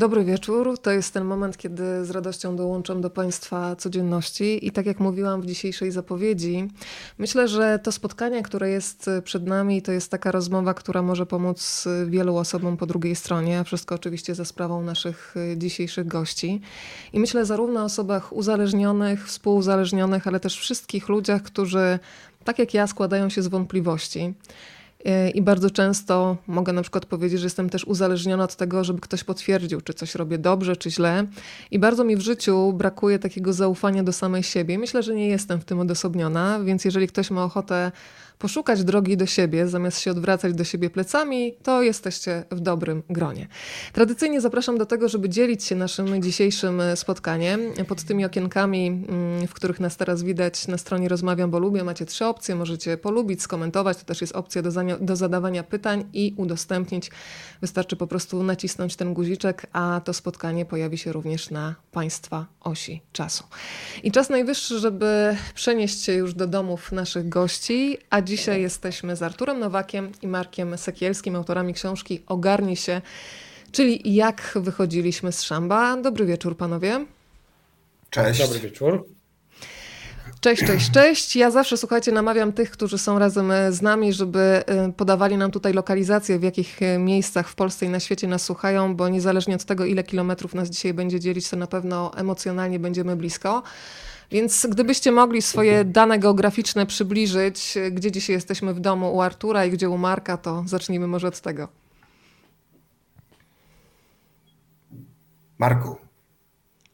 Dobry wieczór. To jest ten moment, kiedy z radością dołączam do Państwa codzienności. I tak jak mówiłam w dzisiejszej zapowiedzi, myślę, że to spotkanie, które jest przed nami, to jest taka rozmowa, która może pomóc wielu osobom po drugiej stronie, wszystko oczywiście za sprawą naszych dzisiejszych gości. I myślę zarówno o osobach uzależnionych, współuzależnionych, ale też wszystkich ludziach, którzy tak jak ja składają się z wątpliwości. E, I bardzo często mogę na przykład powiedzieć, że jestem też uzależniona od tego, żeby ktoś potwierdził, czy coś robię dobrze, czy źle. I bardzo mi w życiu brakuje takiego zaufania do samej siebie. Myślę, że nie jestem w tym odosobniona, więc jeżeli ktoś ma ochotę poszukać drogi do siebie, zamiast się odwracać do siebie plecami, to jesteście w dobrym gronie. Tradycyjnie zapraszam do tego, żeby dzielić się naszym dzisiejszym spotkaniem. Pod tymi okienkami, mm, w których nas teraz widać na stronie Rozmawiam, bo lubię, macie trzy opcje. Możecie polubić, skomentować, to też jest opcja do, do zadawania pytań i udostępnić. Wystarczy po prostu nacisnąć ten guziczek, a to spotkanie pojawi się również na Państwa osi czasu. I czas najwyższy, żeby przenieść się już do domów naszych gości, a dzisiaj jesteśmy z Arturem Nowakiem i Markiem Sekielskim, autorami książki Ogarnij się, czyli jak wychodziliśmy z szamba. Dobry wieczór, panowie. Cześć. Dobry wieczór. Cześć, cześć, cześć. Ja zawsze, słuchajcie, namawiam tych, którzy są razem e, z nami, żeby e, podawali nam tutaj lokalizację, w jakich e, miejscach w Polsce i na świecie nas słuchają, bo niezależnie od tego, ile kilometrów nas dzisiaj będzie dzielić, to na pewno emocjonalnie będziemy blisko. Więc gdybyście mogli swoje dane geograficzne przybliżyć, gdzie dzisiaj jesteśmy w domu u Artura i gdzie u Marka, to zacznijmy może od tego. Marku.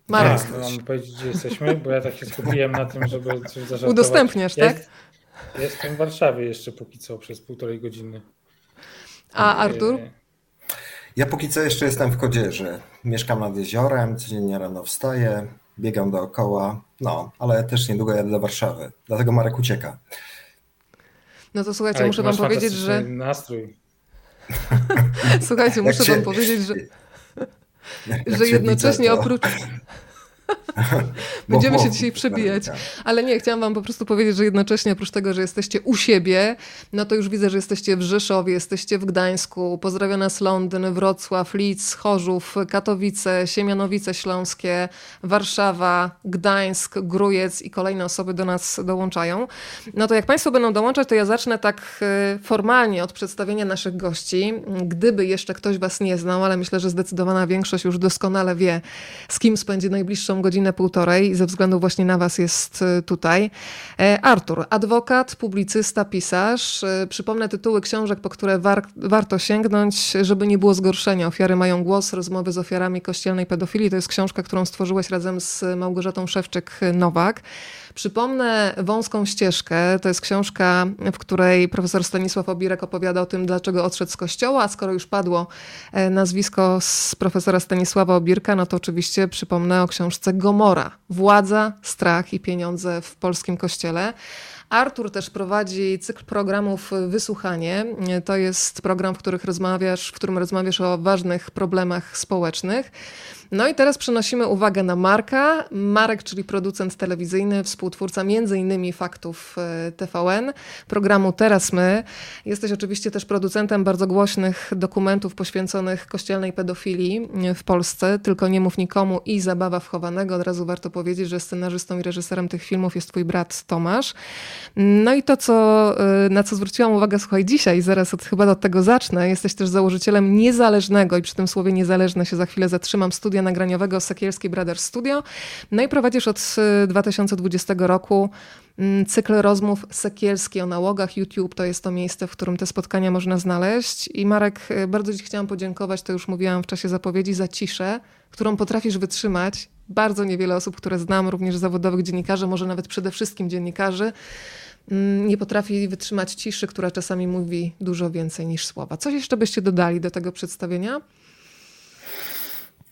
Marek. Tak, mam powiedzieć, gdzie jesteśmy, bo ja tak się skupiłem na tym, żeby coś zażartować. Udostępniasz, tak? Jest, jestem w Warszawie jeszcze póki co przez półtorej godziny. A Artur? Ja póki co jeszcze jestem w Kodzierze. Mieszkam nad jeziorem, codziennie rano wstaję, biegam dookoła, no, ale też niedługo jadę do Warszawy. Dlatego Marek ucieka. No to słuchajcie, ale muszę wam powiedzieć, że... nastrój. słuchajcie, muszę wam powiedzieć, że... że jednocześnie oprócz... Będziemy się dzisiaj przebijać. Ale nie, chciałam wam po prostu powiedzieć, że jednocześnie oprócz tego, że jesteście u siebie, no to już widzę, że jesteście w Rzeszowie, jesteście w Gdańsku, pozdrawia nas Londyn, Wrocław, Lidz, Chorzów, Katowice, Siemianowice Śląskie, Warszawa, Gdańsk, Grujec i kolejne osoby do nas dołączają. No to jak państwo będą dołączać, to ja zacznę tak e, formalnie od przedstawienia naszych gości. Gdyby jeszcze ktoś was nie znał, ale myślę, że zdecydowana większość już doskonale wie, z kim spędzi najbliższą godzinę, półtorej ze względu właśnie na was jest y, tutaj. E, Artur, adwokat, publicysta, pisarz. Y, przypomnę tytuły książek, po które war warto sięgnąć, żeby nie było zgorszenia. Ofiary mają głos, rozmowy z ofiarami kościelnej pedofilii. To jest książka, którą stworzyłeś razem z Małgorzatą Szewczyk-Nowak. Przypomnę Wąską ścieżkę. To jest książka, w której profesor Stanisław Obirek opowiada o tym, dlaczego odszedł z kościoła. A skoro już padło e, nazwisko z profesora Stanisława Obirka, no to oczywiście przypomnę o książce Gomora. Władza, strach i pieniądze w polskim kościele. Artur też prowadzi cykl programów Wysłuchanie. To jest program, w, których rozmawiasz, w którym rozmawiasz o ważnych problemach społecznych. No i teraz przenosimy uwagę na Marka. Marek, czyli producent telewizyjny, współtwórca m.in. Faktów e, TVN, programu Teraz My. Jesteś oczywiście też producentem bardzo głośnych dokumentów poświęconych kościelnej pedofilii w Polsce, tylko nie mów nikomu i Zabawa wchowanego. Od razu warto powiedzieć, że scenarzystą i reżyserem tych filmów jest twój brat Tomasz. No i to, co, e, na co zwróciłam uwagę, słuchaj, dzisiaj, zaraz od, chyba od tego zacznę, jesteś też założycielem niezależnego i przy tym słowie niezależne się za chwilę zatrzymam, studia studia nagraniowego Sekielski Brothers Studio. No i prowadzisz od 2020 y, roku mm, cykl rozmów Sekielski o nałogach. YouTube to jest to miejsce, w którym te spotkania można znaleźć. I Marek, y, bardzo Ci chciałam podziękować, to już mówiłam w czasie zapowiedzi, za ciszę, którą potrafisz wytrzymać. Bardzo niewiele osób, które znam, również zawodowych dziennikarzy, może nawet przede wszystkim dziennikarzy, mm, nie potrafi wytrzymać ciszy, która czasami mówi dużo więcej niż słowa. Coś jeszcze byście dodali do tego przedstawienia?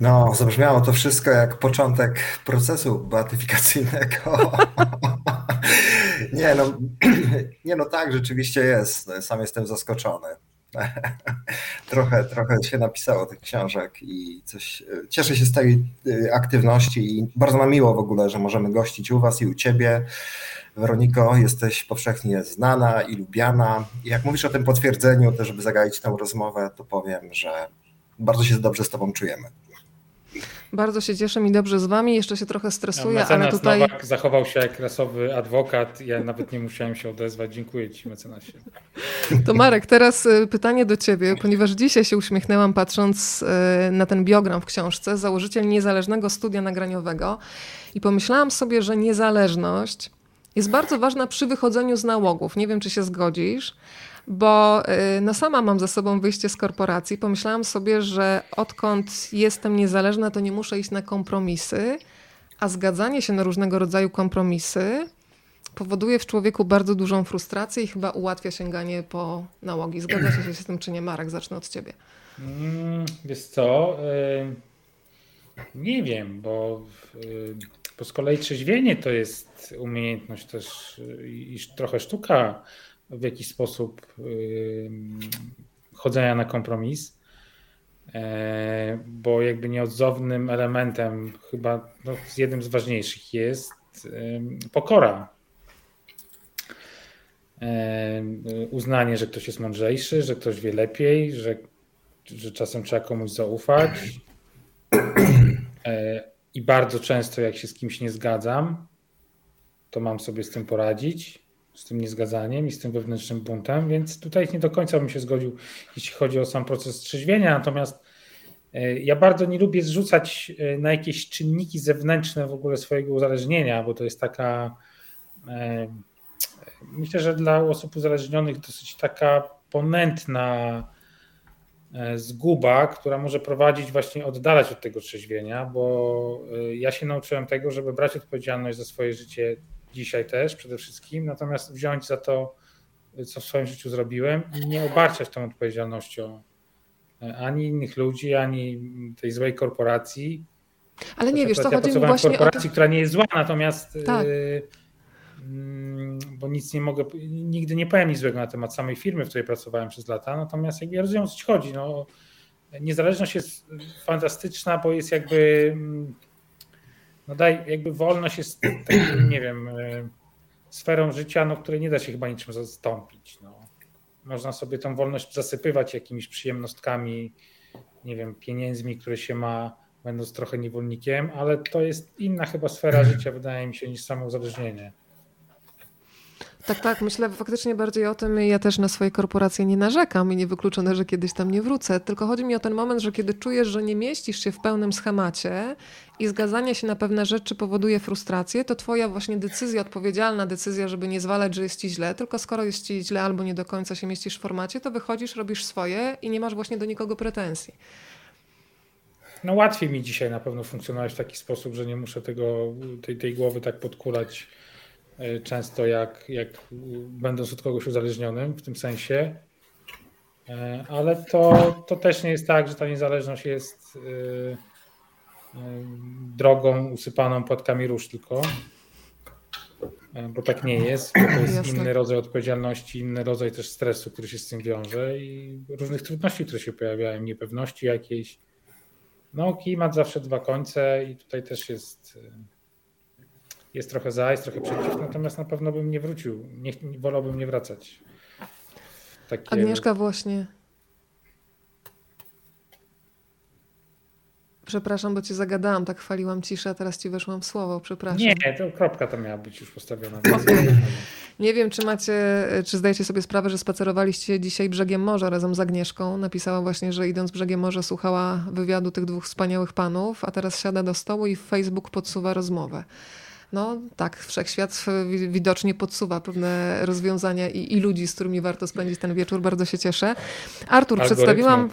No, zabrzmiało to wszystko jak początek procesu beatyfikacyjnego. nie, no, nie, no tak, rzeczywiście jest. Sam jestem zaskoczony. trochę, trochę się napisało tych książek i coś. Cieszę się z tej y, aktywności i bardzo nam miło w ogóle, że możemy gościć u Was i u Ciebie. Weroniko, jesteś powszechnie znana i lubiana. I jak mówisz o tym potwierdzeniu, też żeby zagaić tę rozmowę, to powiem, że bardzo się dobrze z Tobą czujemy. Bardzo się cieszę mi dobrze z wami. Jeszcze się trochę stresuję, no, ale tutaj. Nowak zachował się jak rasowy adwokat. Ja nawet nie musiałem się odezwać. Dziękuję ci, mecenasie. To Marek, teraz y, pytanie do ciebie, ponieważ dzisiaj się uśmiechnęłam patrząc y, na ten biogram w książce, założyciel niezależnego studia nagraniowego i pomyślałam sobie, że niezależność jest bardzo ważna przy wychodzeniu z nałogów. Nie wiem, czy się zgodzisz bo y, no sama mam za sobą wyjście z korporacji. Pomyślałam sobie, że odkąd jestem niezależna, to nie muszę iść na kompromisy, a zgadzanie się na różnego rodzaju kompromisy powoduje w człowieku bardzo dużą frustrację i chyba ułatwia sięganie po nałogi. Zgadzacie się z tym, czy nie? Marek, zacznę od ciebie. Mm, wiesz co, y, nie wiem, bo, y, bo z kolei trzeźwienie to jest umiejętność też i trochę sztuka w jakiś sposób chodzenia na kompromis, e, bo jakby nieodzownym elementem, chyba no, jednym z ważniejszych jest pokora. E, uznanie, że ktoś jest mądrzejszy, że ktoś wie lepiej, że, że czasem trzeba komuś zaufać. E, I bardzo często, jak się z kimś nie zgadzam, to mam sobie z tym poradzić z tym niezgadzaniem i z tym wewnętrznym buntem, więc tutaj nie do końca bym się zgodził, jeśli chodzi o sam proces trzeźwienia. Natomiast e, ja bardzo nie lubię zrzucać e, na jakieś czynniki zewnętrzne w ogóle swojego uzależnienia, bo to jest taka. E, myślę, że dla osób uzależnionych dosyć taka ponętna zguba, która może prowadzić właśnie oddalać od tego trzeźwienia, bo ja się nauczyłem tego, żeby brać odpowiedzialność za swoje życie dzisiaj też przede wszystkim, natomiast wziąć za to, co w swoim życiu zrobiłem i nie obarczać tą odpowiedzialnością e, ani innych ludzi, ani tej złej korporacji. Ale nie wiesz, to chodzi mi właśnie korporacji, o która nie jest zła, natomiast tak. yy, bo nic nie mogę, nigdy nie powiem nic złego na temat samej firmy, w której pracowałem przez lata, natomiast jakby ja rozumiem, o co ci chodzi. No, niezależność jest fantastyczna, bo jest jakby mm, no daj, jakby wolność jest takim, nie wiem, e, sferą życia, no, której nie da się chyba niczym zastąpić. No. Można sobie tą wolność zasypywać jakimiś przyjemnostkami, nie wiem, pieniędzmi, które się ma, będąc trochę niewolnikiem, ale to jest inna chyba sfera życia, wydaje mi się, niż samo uzależnienie. Tak, tak, myślę faktycznie bardziej o tym. Ja też na swoje korporacje nie narzekam i niewykluczone, że kiedyś tam nie wrócę. Tylko chodzi mi o ten moment, że kiedy czujesz, że nie mieścisz się w pełnym schemacie i zgadzanie się na pewne rzeczy powoduje frustrację, to twoja właśnie decyzja, odpowiedzialna decyzja, żeby nie zwalać, że jest ci źle, tylko skoro jest ci źle albo nie do końca się mieścisz w formacie, to wychodzisz, robisz swoje i nie masz właśnie do nikogo pretensji. No łatwiej mi dzisiaj na pewno funkcjonować w taki sposób, że nie muszę tego, tej, tej głowy tak podkulać często jak, jak będąc od kogoś uzależnionym w tym sensie. E, ale to, to też nie jest tak, że ta niezależność jest e, drogą usypaną płatkami róż tylko. Bo tak nie jest. To jest inny rodzaj odpowiedzialności, inny rodzaj też stresu, który się z tym wiąże i różnych trudności, które się pojawiają, niepewności jakiejś. No, klimat zawsze dwa końce i tutaj też jest jest trochę za, jest trochę przeciw, natomiast na pewno bym nie wrócił. Nie, wolałbym nie wracać. Takie... Agnieszka właśnie. Przepraszam, bo cię zagadałam, tak chwaliłam ciszę, a teraz ci weszłam w słowo, przepraszam. Nie, to kropka to miała być już postawiona. Nie wiem, czy macie, czy zdajecie sobie sprawę, że spacerowaliście dzisiaj brzegiem morza razem z Agnieszką. Napisała właśnie, że idąc brzegiem morza słuchała wywiadu tych dwóch wspaniałych panów, a teraz siada do stołu i w Facebook podsuwa rozmowę no tak, wszechświat widocznie podsuwa pewne rozwiązania i, i ludzi, z którymi warto spędzić ten wieczór. Bardzo się cieszę. Artur, Algorytmy. przedstawiłam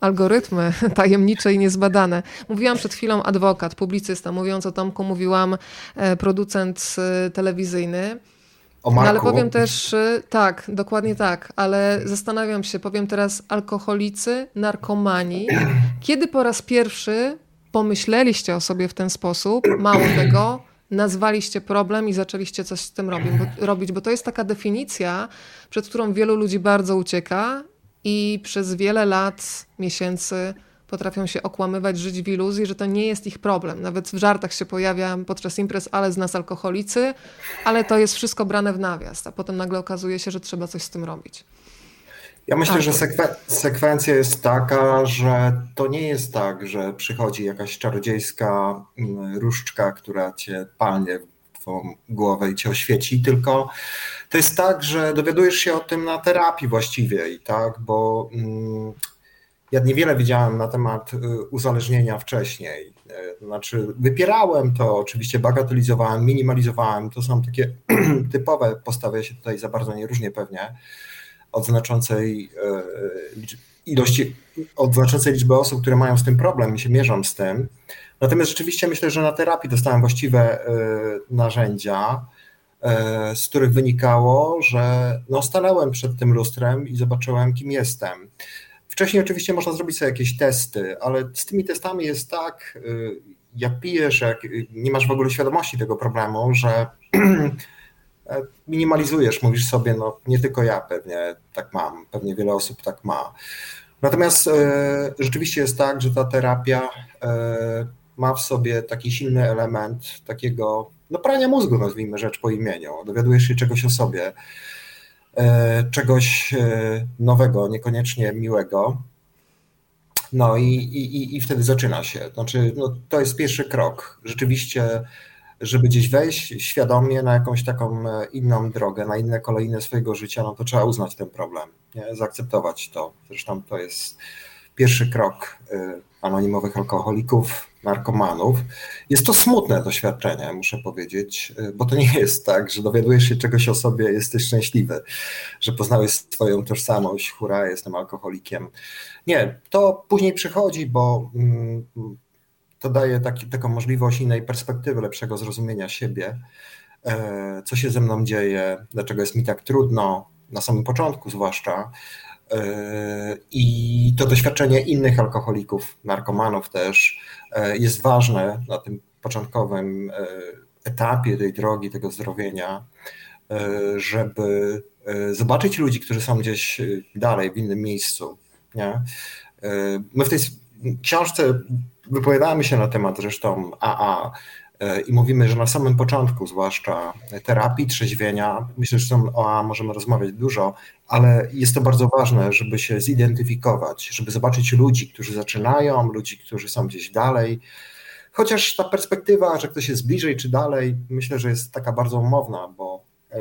algorytmy tajemnicze i niezbadane. Mówiłam przed chwilą adwokat, publicysta. Mówiąc o Tomku, mówiłam e, producent e, telewizyjny. O Marku. No, ale powiem też, e, tak, dokładnie tak, ale zastanawiam się, powiem teraz alkoholicy, narkomani. Kiedy po raz pierwszy pomyśleliście o sobie w ten sposób? Mało tego, nazwaliście problem i zaczęliście coś z tym robić bo, robić, bo to jest taka definicja, przed którą wielu ludzi bardzo ucieka i przez wiele lat, miesięcy potrafią się okłamywać, żyć w iluzji, że to nie jest ich problem. Nawet w żartach się pojawia podczas imprez, ale z nas alkoholicy, ale to jest wszystko brane w nawias, a potem nagle okazuje się, że trzeba coś z tym robić. Ja myślę, że sekwe sekwencja jest taka, że to nie jest tak, że przychodzi jakaś czarodziejska mm, różdżka, która cię palnie w twoją głowę i cię oświeci, tylko to jest tak, że dowiadujesz się o tym na terapii właściwie, tak, bo mm, ja niewiele wiedziałem na temat y, uzależnienia wcześniej. Y, znaczy, wypierałem to, oczywiście bagatelizowałem, minimalizowałem. To są takie typowe postawy, ja się tutaj za bardzo nie różnię pewnie od znaczącej y, ilości, od liczby osób, które mają z tym problem i się mierzą z tym. Natomiast rzeczywiście myślę, że na terapii dostałem właściwe narzędzia, z których wynikało, że no, stanąłem przed tym lustrem i zobaczyłem, kim jestem. Wcześniej oczywiście można zrobić sobie jakieś testy, ale z tymi testami jest tak, jak pijesz, jak nie masz w ogóle świadomości tego problemu, że minimalizujesz, mówisz sobie, no nie tylko ja pewnie tak mam, pewnie wiele osób tak ma. Natomiast y, rzeczywiście jest tak, że ta terapia y, ma w sobie taki silny element takiego no prania mózgu, nazwijmy rzecz po imieniu. Dowiadujesz się czegoś o sobie. E, czegoś e, nowego, niekoniecznie miłego. No i, i, i wtedy zaczyna się. Znaczy, no, to jest pierwszy krok. Rzeczywiście, żeby gdzieś wejść świadomie na jakąś taką e, inną drogę, na inne kolejne swojego życia, no to trzeba uznać ten problem, nie? zaakceptować to. Zresztą to jest pierwszy krok anonimowych alkoholików, narkomanów. Jest to smutne doświadczenie, muszę powiedzieć, y, bo to nie jest tak, że dowiadujesz się czegoś o sobie, jesteś szczęśliwy, że poznałeś swoją tożsamość, hura, jestem alkoholikiem. Nie, to później przychodzi, bo mm, to daje taki, taką możliwość innej perspektywy, lepszego zrozumienia siebie, e, co się ze mną dzieje, dlaczego jest mi tak trudno, na samym początku zwłaszcza, e, i to doświadczenie innych alkoholików, narkomanów też, E, jest ważne na tym początkowym etapie tej drogi, tego zdrowienia, żeby zobaczyć ludzi, którzy są gdzieś dalej, w innym miejscu. Nie? My w tej książce wypowiadamy się na temat zresztą AA i mówimy, że na samym początku, zwłaszcza terapii, trzeźwienia, myślę, że o AA możemy rozmawiać dużo, ale jest to bardzo ważne, żeby się zidentyfikować, żeby zobaczyć ludzi, którzy zaczynają, ludzi, którzy są gdzieś dalej. Chociaż ta perspektywa, że ktoś jest bliżej czy dalej, myślę, że jest taka bardzo umowna, bo e,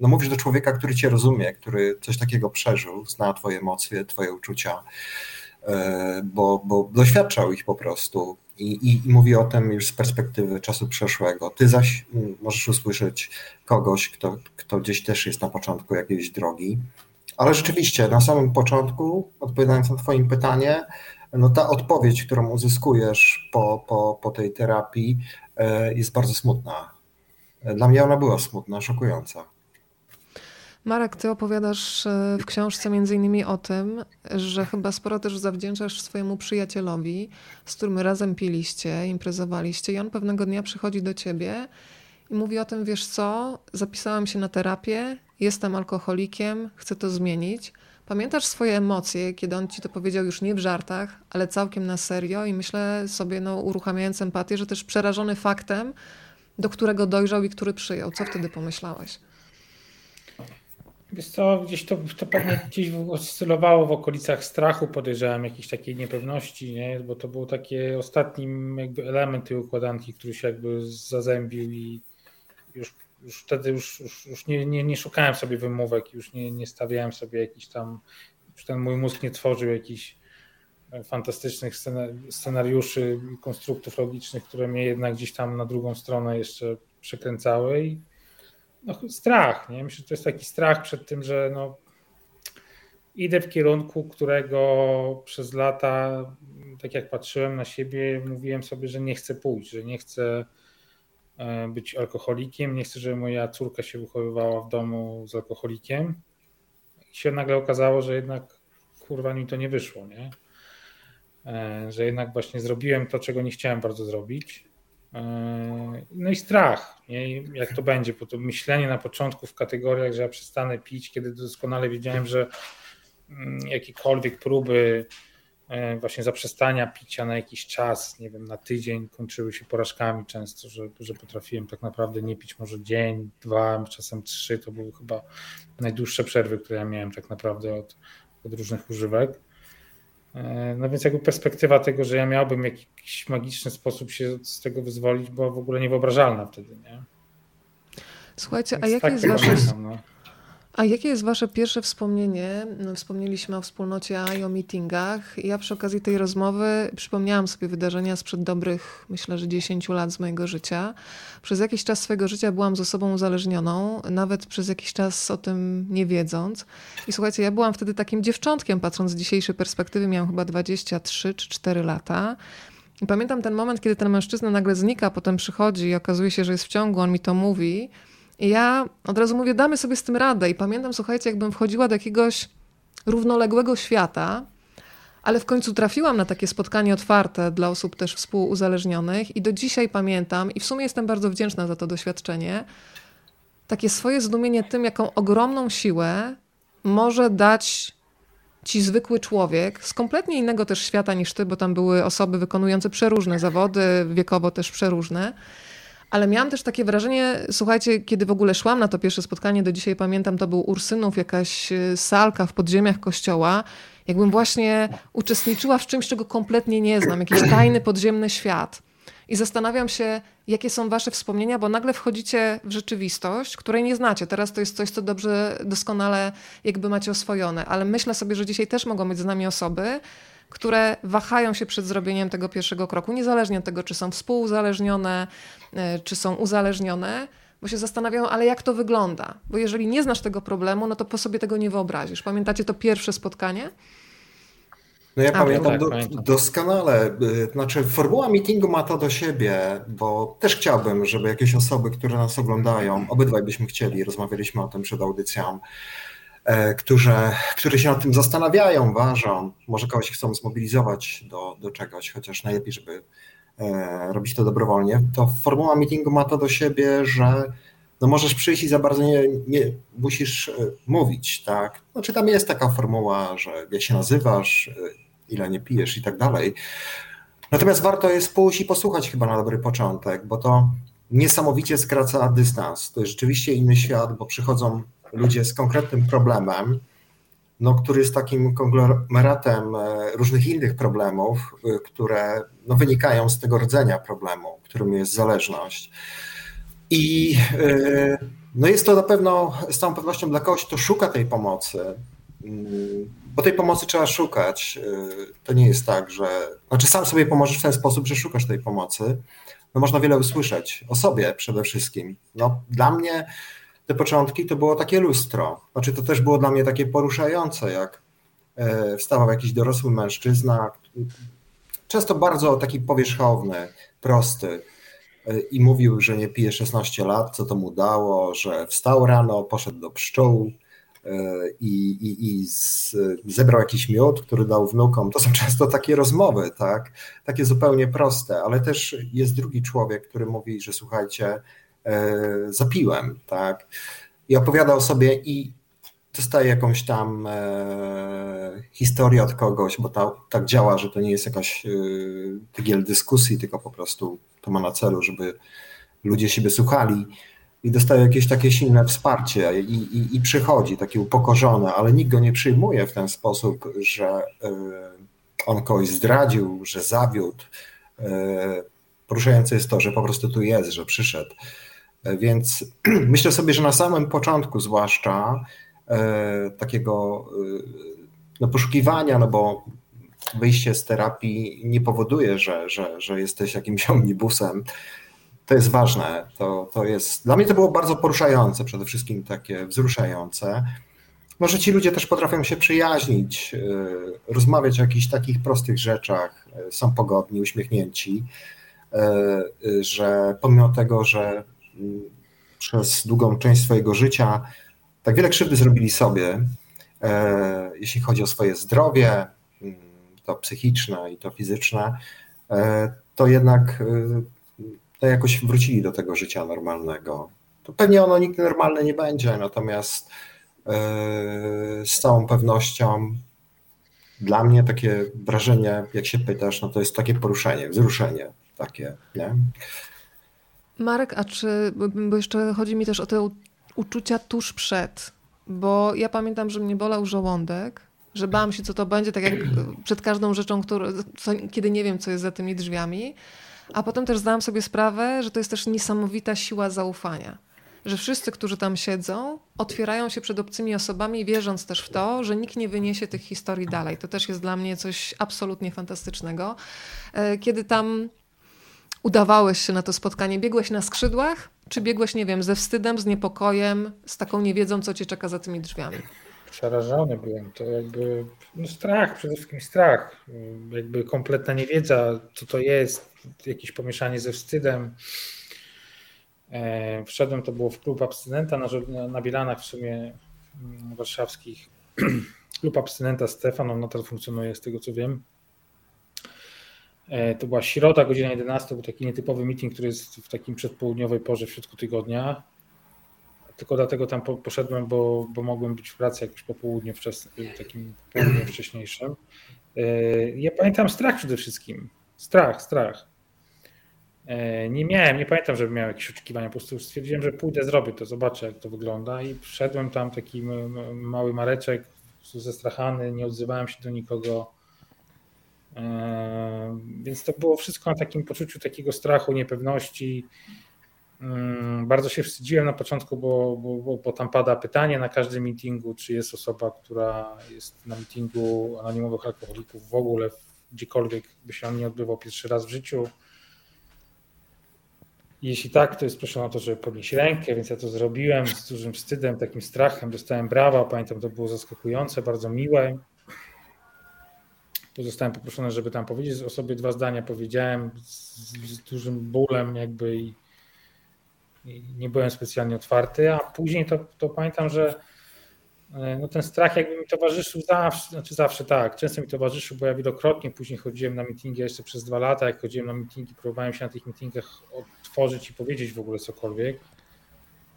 no mówisz do człowieka, który cię rozumie, który coś takiego przeżył, zna twoje emocje, twoje uczucia, e, bo, bo doświadczał ich po prostu i, i, i mówi o tym już z perspektywy czasu przeszłego. Ty zaś mm, możesz usłyszeć kogoś, kto, kto gdzieś też jest na początku jakiejś drogi. Ale rzeczywiście, na samym początku, odpowiadając na Twoje pytanie, no ta odpowiedź, którą uzyskujesz po, po, po tej terapii, e, jest bardzo smutna. Dla mnie ona była smutna, szokująca. Marek, ty opowiadasz e, w książce innymi o tym, że chyba sporo też zawdzięczasz swojemu przyjacielowi, z którym razem piliście, imprezowaliście i on pewnego dnia przychodzi do ciebie i mówi o tym, wiesz co, zapisałam się na terapię, jestem alkoholikiem, chcę to zmienić. Pamiętasz swoje emocje, kiedy on ci to powiedział już nie w żartach, ale całkiem na serio i myślę sobie, no uruchamiając empatię, że też przerażony faktem, do którego dojrzał i który przyjął. Co wtedy pomyślałeś? Wiesz co, gdzieś to, to pewnie gdzieś oscylowało w okolicach strachu, podejrzewam, jakiejś takiej niepewności, nie? bo to był taki ostatni jakby element tej układanki, który się jakby zazębił i już, już wtedy już, już, już nie, nie, nie szukałem sobie wymówek, już nie, nie stawiałem sobie jakiś tam, już ten mój mózg nie tworzył jakichś fantastycznych scenariuszy i konstruktów logicznych, które mnie jednak gdzieś tam na drugą stronę jeszcze przekręcały i no, strach. Nie? Myślę, że to jest taki strach przed tym, że no, idę w kierunku, którego przez lata, tak jak patrzyłem na siebie, mówiłem sobie, że nie chcę pójść, że nie chcę e, być alkoholikiem, nie chcę, żeby moja córka się wychowywała w domu z alkoholikiem. I się nagle okazało, że jednak kurwa mi to nie wyszło, nie? E, że jednak właśnie zrobiłem to, czego nie chciałem bardzo zrobić. No i strach, nie? jak to będzie, bo to myślenie na początku w kategoriach, że ja przestanę pić, kiedy doskonale wiedziałem, że mm, jakiekolwiek próby e, właśnie zaprzestania picia na jakiś czas, nie wiem, na tydzień kończyły się porażkami często, że, że potrafiłem tak naprawdę nie pić może dzień, dwa, czasem trzy, to były chyba najdłuższe przerwy, które ja miałem tak naprawdę od, od różnych używek. E, no więc jakby perspektywa tego, że ja miałbym jakiś magiczny sposób się z tego wyzwolić, była w ogóle niewyobrażalna wtedy, nie? Słuchajcie, więc a jakie tak jest wasze... No. A jakie jest Wasze pierwsze wspomnienie? No, wspomnieliśmy o wspólnocie i o meetingach. Ja przy okazji tej rozmowy przypomniałam sobie wydarzenia sprzed dobrych, myślę, że 10 lat z mojego życia. Przez jakiś czas swojego życia byłam ze sobą uzależnioną, nawet przez jakiś czas o tym nie wiedząc. I słuchajcie, ja byłam wtedy takim dziewczątkiem, patrząc z dzisiejszej perspektywy, miałam chyba 23 czy 4 lata. I pamiętam ten moment, kiedy ten mężczyzna nagle znika, potem przychodzi i okazuje się, że jest w ciągu, on mi to mówi. I ja od razu mówię, damy sobie z tym radę. I pamiętam, słuchajcie, jakbym wchodziła do jakiegoś równoległego świata, ale w końcu trafiłam na takie spotkanie otwarte dla osób też współuzależnionych i do dzisiaj pamiętam i w sumie jestem bardzo wdzięczna za to doświadczenie, takie swoje zdumienie tym, jaką ogromną siłę może dać ci zwykły człowiek z kompletnie innego też świata niż ty, bo tam były osoby wykonujące przeróżne zawody, wiekowo też przeróżne ale miałam też takie wrażenie, słuchajcie, kiedy w ogóle szłam na to pierwsze spotkanie, do dzisiaj pamiętam, to był Ursynów, jakaś e, salka w podziemiach kościoła, jakbym właśnie uczestniczyła w czymś, czego kompletnie nie znam, jakiś tajny podziemny świat. I zastanawiam się, jakie są wasze wspomnienia, bo nagle wchodzicie w rzeczywistość, której nie znacie. Teraz to jest coś, co dobrze, doskonale jakby macie oswojone, ale myślę sobie, że dzisiaj też mogą być z nami osoby, które wahają się przed zrobieniem tego pierwszego kroku, niezależnie od tego, czy są współuzależnione, e, czy są uzależnione, bo się zastanawiają, ale jak to wygląda? Bo jeżeli nie znasz tego problemu, no to po sobie tego nie wyobrazisz. Pamiętacie to pierwsze spotkanie? No ja A, pamiętam, tak, do, pamiętam doskonale. Y, znaczy, formuła meetingu ma to do siebie, bo też chciałbym, żeby jakieś osoby, które nas oglądają, obydwaj byśmy chcieli, rozmawialiśmy o tym przed audycją, którzy, którzy się nad tym zastanawiają, ważą, może kogoś chcą zmobilizować do, do czegoś, chociaż najlepiej, żeby e, robić to dobrowolnie, to formuła meetingu ma to do siebie, że no możesz przyjść i za bardzo nie, nie musisz e, mówić, tak? Znaczy tam jest taka formuła, że jak się nazywasz, ile nie pijesz i tak dalej. Natomiast warto jest pójść i posłuchać chyba na dobry początek, bo to niesamowicie skraca dystans. To jest rzeczywiście inny świat, bo przychodzą ludzie z konkretnym problemem, no, który jest takim konglomeratem e, różnych innych problemów, e, które no, wynikają z tego rdzenia problemu, którym jest zależność. I e, no, jest to na pewno z całą pewnością dla kogoś, kto szuka tej pomocy, mm, bo tej pomocy trzeba szukać. To nie jest tak, że. Znaczy, sam sobie pomożesz w ten sposób, że szukasz tej pomocy. No, można wiele usłyszeć o sobie przede wszystkim. No, dla mnie te początki to było takie lustro. Znaczy to też było dla mnie takie poruszające, jak e, wstawał jakiś dorosły mężczyzna, często bardzo taki powierzchowny, prosty e, i mówił, że nie pije 16 lat, co to mu dało, że wstał rano, poszedł do pszczół e, i, i, i zebrał jakiś miód, który dał wnukom. To są często takie rozmowy, tak? Takie zupełnie proste, ale też jest drugi człowiek, który mówi, że słuchajcie, zapiłem, tak? I opowiada o sobie i dostaje jakąś tam e, historię od kogoś, bo ta, tak działa, że to nie jest jakaś e, tygiel dyskusji, tylko po prostu to ma na celu, żeby ludzie siebie słuchali i dostaje jakieś takie silne wsparcie i, i, i przychodzi taki upokorzony, ale nikt go nie przyjmuje w ten sposób, że e, on kogoś zdradził, że zawiódł. E, poruszające jest to, że po prostu tu jest, że przyszedł. Więc myślę sobie, że na samym początku, zwłaszcza e, takiego e, no, poszukiwania, no bo wyjście z terapii nie powoduje, że, że, że jesteś jakimś omnibusem. To jest ważne. To, to jest, dla mnie to było bardzo poruszające, przede wszystkim takie wzruszające. Może ci ludzie też potrafią się przyjaźnić, e, rozmawiać o jakichś takich prostych rzeczach, są pogodni, uśmiechnięci, że pomimo tego, że przez długą część swojego życia tak wiele krzywdy zrobili sobie, e, jeśli chodzi o swoje zdrowie, mm, to psychiczne i to fizyczne, e, to jednak e, to jakoś wrócili do tego życia normalnego. To pewnie ono nigdy normalne nie będzie, natomiast z całą pewnością dla mnie takie wrażenie, jak się pytasz, no to jest takie poruszenie, wzruszenie takie, nie? Marek, a czy, bo jeszcze chodzi mi też o te uczucia tuż przed, bo ja pamiętam, że mnie bolał żołądek, że bałam się, co to będzie, tak jak przed każdą rzeczą, który, co, kiedy nie wiem, co jest za tymi drzwiami. A potem też zdałam sobie sprawę, że to jest też niesamowita siła zaufania. Że wszyscy, którzy tam siedzą, otwierają się przed obcymi osobami, wierząc też w to, że nikt nie wyniesie tych historii dalej. To też jest dla mnie coś absolutnie fantastycznego. E, kiedy tam udawałeś się na to spotkanie, biegłeś na skrzydłach, czy biegłeś, nie wiem, ze wstydem, z niepokojem, z taką niewiedzą, co cię czeka za tymi drzwiami? Przerażony byłem. To jakby no strach, przede wszystkim strach. Jakby kompletna niewiedza, co to jest, jakieś pomieszanie ze wstydem. E, wszedłem, to było w klub abstynenta na, na Bielanach w sumie mm, warszawskich. klub abstynenta Stefan, on nadal funkcjonuje z tego co wiem. E, to była środa, godzina 11, był taki nietypowy meeting, który jest w takim przedpołudniowej porze w środku tygodnia. Tylko dlatego tam poszedłem, bo, bo mogłem być w pracy jakoś po południu wczesnym, takim południem wcześniejszym. E, ja pamiętam strach przede wszystkim. Strach, strach. E, nie miałem, nie pamiętam, żebym miał jakieś oczekiwania. Po prostu stwierdziłem, że pójdę, zrobię to, zobaczę, jak to wygląda. I wszedłem tam taki mały mareczek, zestrachany, nie odzywałem się do nikogo. E, więc to było wszystko na takim poczuciu takiego strachu, niepewności. Mm, bardzo się wstydziłem na początku, bo, bo, bo, tam pada pytanie na każdym meetingu, czy jest osoba, która jest na meetingu anonimowych alkoholików w ogóle, gdziekolwiek by się on nie odbywał pierwszy raz w życiu. Jeśli tak, to jest proszę o to, żeby podnieść rękę, więc ja to zrobiłem z dużym wstydem, takim strachem. Dostałem brawa, pamiętam, to było zaskakujące, bardzo miłe. Zostałem poproszony, żeby tam powiedzieć o sobie dwa zdania. Powiedziałem z, z dużym bólem, jakby i, i, nie byłem specjalnie otwarty. A później to, to pamiętam, że e, no ten strach jakby mi towarzyszył zawsze, znaczy zawsze tak, często mi towarzyszył, bo ja wielokrotnie później chodziłem na meetingi jeszcze przez dwa lata, jak chodziłem na meetingi, próbowałem się na tych meetingach otworzyć i powiedzieć w ogóle cokolwiek,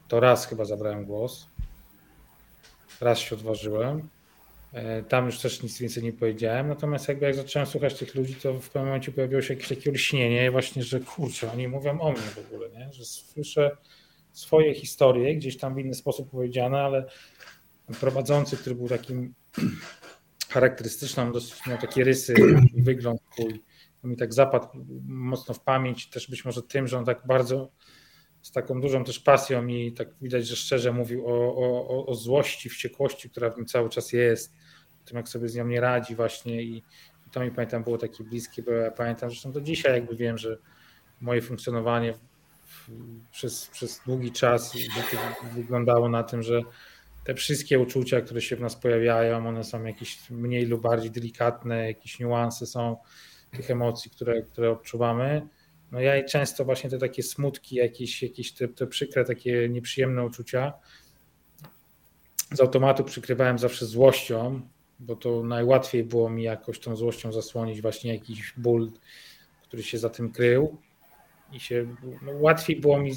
to raz chyba zabrałem głos, raz się odważyłem, tam już też nic więcej nie powiedziałem, natomiast jakby jak zacząłem słuchać tych ludzi, to w pewnym momencie pojawiło się jakieś takie olśnienie właśnie, że kurczę, oni mówią o mnie w ogóle, nie? że słyszę swoje historie, gdzieś tam w inny sposób powiedziane, ale prowadzący, który był takim charakterystyczną, dosyć miał takie rysy, wygląd twój, to mi tak zapadł mocno w pamięć, też być może tym, że on tak bardzo z taką dużą też pasją i tak widać, że szczerze mówił o, o, o złości, wściekłości, która w nim cały czas jest, o tym jak sobie z nią nie radzi właśnie i, i to mi pamiętam było takie bliskie, bo ja pamiętam zresztą do dzisiaj jakby wiem, że moje funkcjonowanie przez, przez długi czas wyglądało na tym, że te wszystkie uczucia, które się w nas pojawiają, one są jakieś mniej lub bardziej delikatne, jakieś niuanse są tych emocji, które, które odczuwamy no ja często właśnie te takie smutki, jakieś, jakieś te, te przykre, takie nieprzyjemne uczucia z automatu przykrywałem zawsze złością, bo to najłatwiej było mi jakoś tą złością zasłonić właśnie jakiś ból, który się za tym krył. I się no, łatwiej było mi,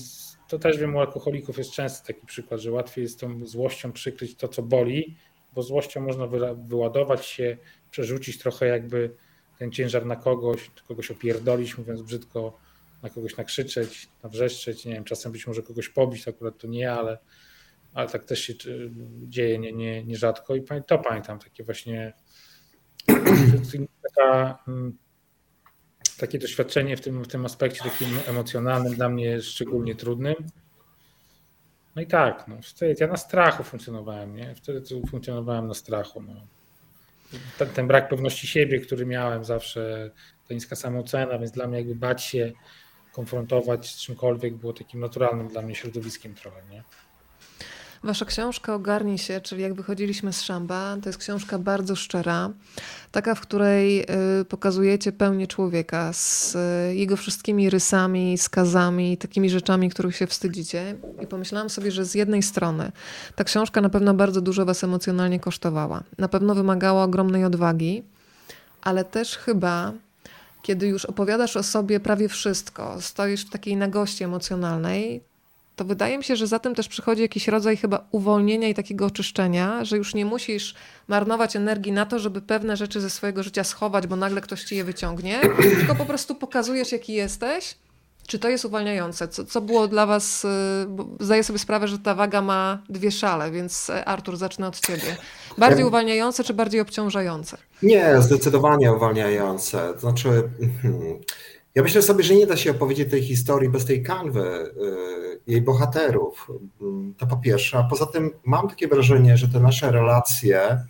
to też wiem u alkoholików jest często taki przykład, że łatwiej jest tą złością przykryć to, co boli, bo złością można wyładować się, przerzucić trochę jakby ten ciężar na kogoś, kogoś opierdolić, mówiąc brzydko, na kogoś nakrzyczeć, nawrzeszczeć, nie wiem, czasem być może kogoś pobić, akurat to nie, ale, ale tak też się dzieje nie, nie, nierzadko i to pamiętam, takie właśnie taka, mm, takie doświadczenie w tym, w tym aspekcie takim emocjonalnym dla mnie szczególnie trudnym. No i tak, no, wtedy ja na strachu funkcjonowałem, nie? Wtedy funkcjonowałem na strachu. No ten, ten, brak pewności siebie, który miałem zawsze, ta niska samoocena, więc dla mnie jakby bać się konfrontować z czymkolwiek było takim naturalnym dla mnie środowiskiem trochę, nie? Wasza książka Ogarnij się, czyli jak wychodziliśmy z szamba, to jest książka bardzo szczera, taka, w której y, pokazujecie pełnię człowieka z y, jego wszystkimi rysami, skazami, takimi rzeczami, których się wstydzicie. I pomyślałam sobie, że z jednej strony ta książka na pewno bardzo dużo was emocjonalnie kosztowała. Na pewno wymagała ogromnej odwagi, ale też chyba kiedy już opowiadasz o sobie prawie wszystko, stoisz w takiej nagości emocjonalnej, to wydaje mi się, że za tym też przychodzi jakiś rodzaj chyba uwolnienia i takiego oczyszczenia, że już nie musisz marnować energii na to, żeby pewne rzeczy ze swojego życia schować, bo nagle ktoś ci je wyciągnie, tylko po prostu pokazujesz, jaki jesteś czy to jest uwalniające? Co, co było dla Was? Y, zdaję sobie sprawę, że ta waga ma dwie szale, więc e, Artur, zacznę od Ciebie. Bardziej uwalniające czy bardziej obciążające? Nie, zdecydowanie uwalniające. To znaczy, hmm, ja myślę sobie, że nie da się opowiedzieć tej historii bez tej kanwy, y, jej bohaterów. Mm, to po pierwsze. A poza tym mam takie wrażenie, że te nasze relacje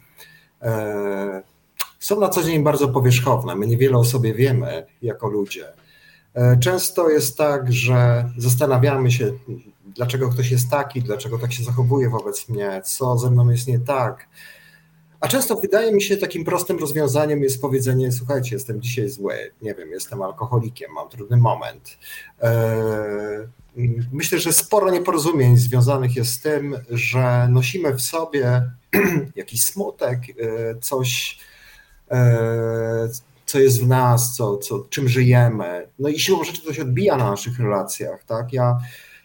e, są na co dzień bardzo powierzchowne. My niewiele o sobie wiemy jako ludzie. E, często jest tak, że zastanawiamy się, dlaczego ktoś jest taki, dlaczego tak się zachowuje wobec mnie, co ze mną jest nie tak. A często wydaje mi się takim prostym rozwiązaniem jest powiedzenie: Słuchajcie, jestem dzisiaj zły, nie wiem, jestem alkoholikiem, mam trudny moment. E, myślę, że sporo nieporozumień związanych jest z tym, że nosimy w sobie jakiś smutek, e, coś, co jest w nas, co, co, czym żyjemy. No i siłą rzeczy to się odbija na naszych relacjach. Tak? Ja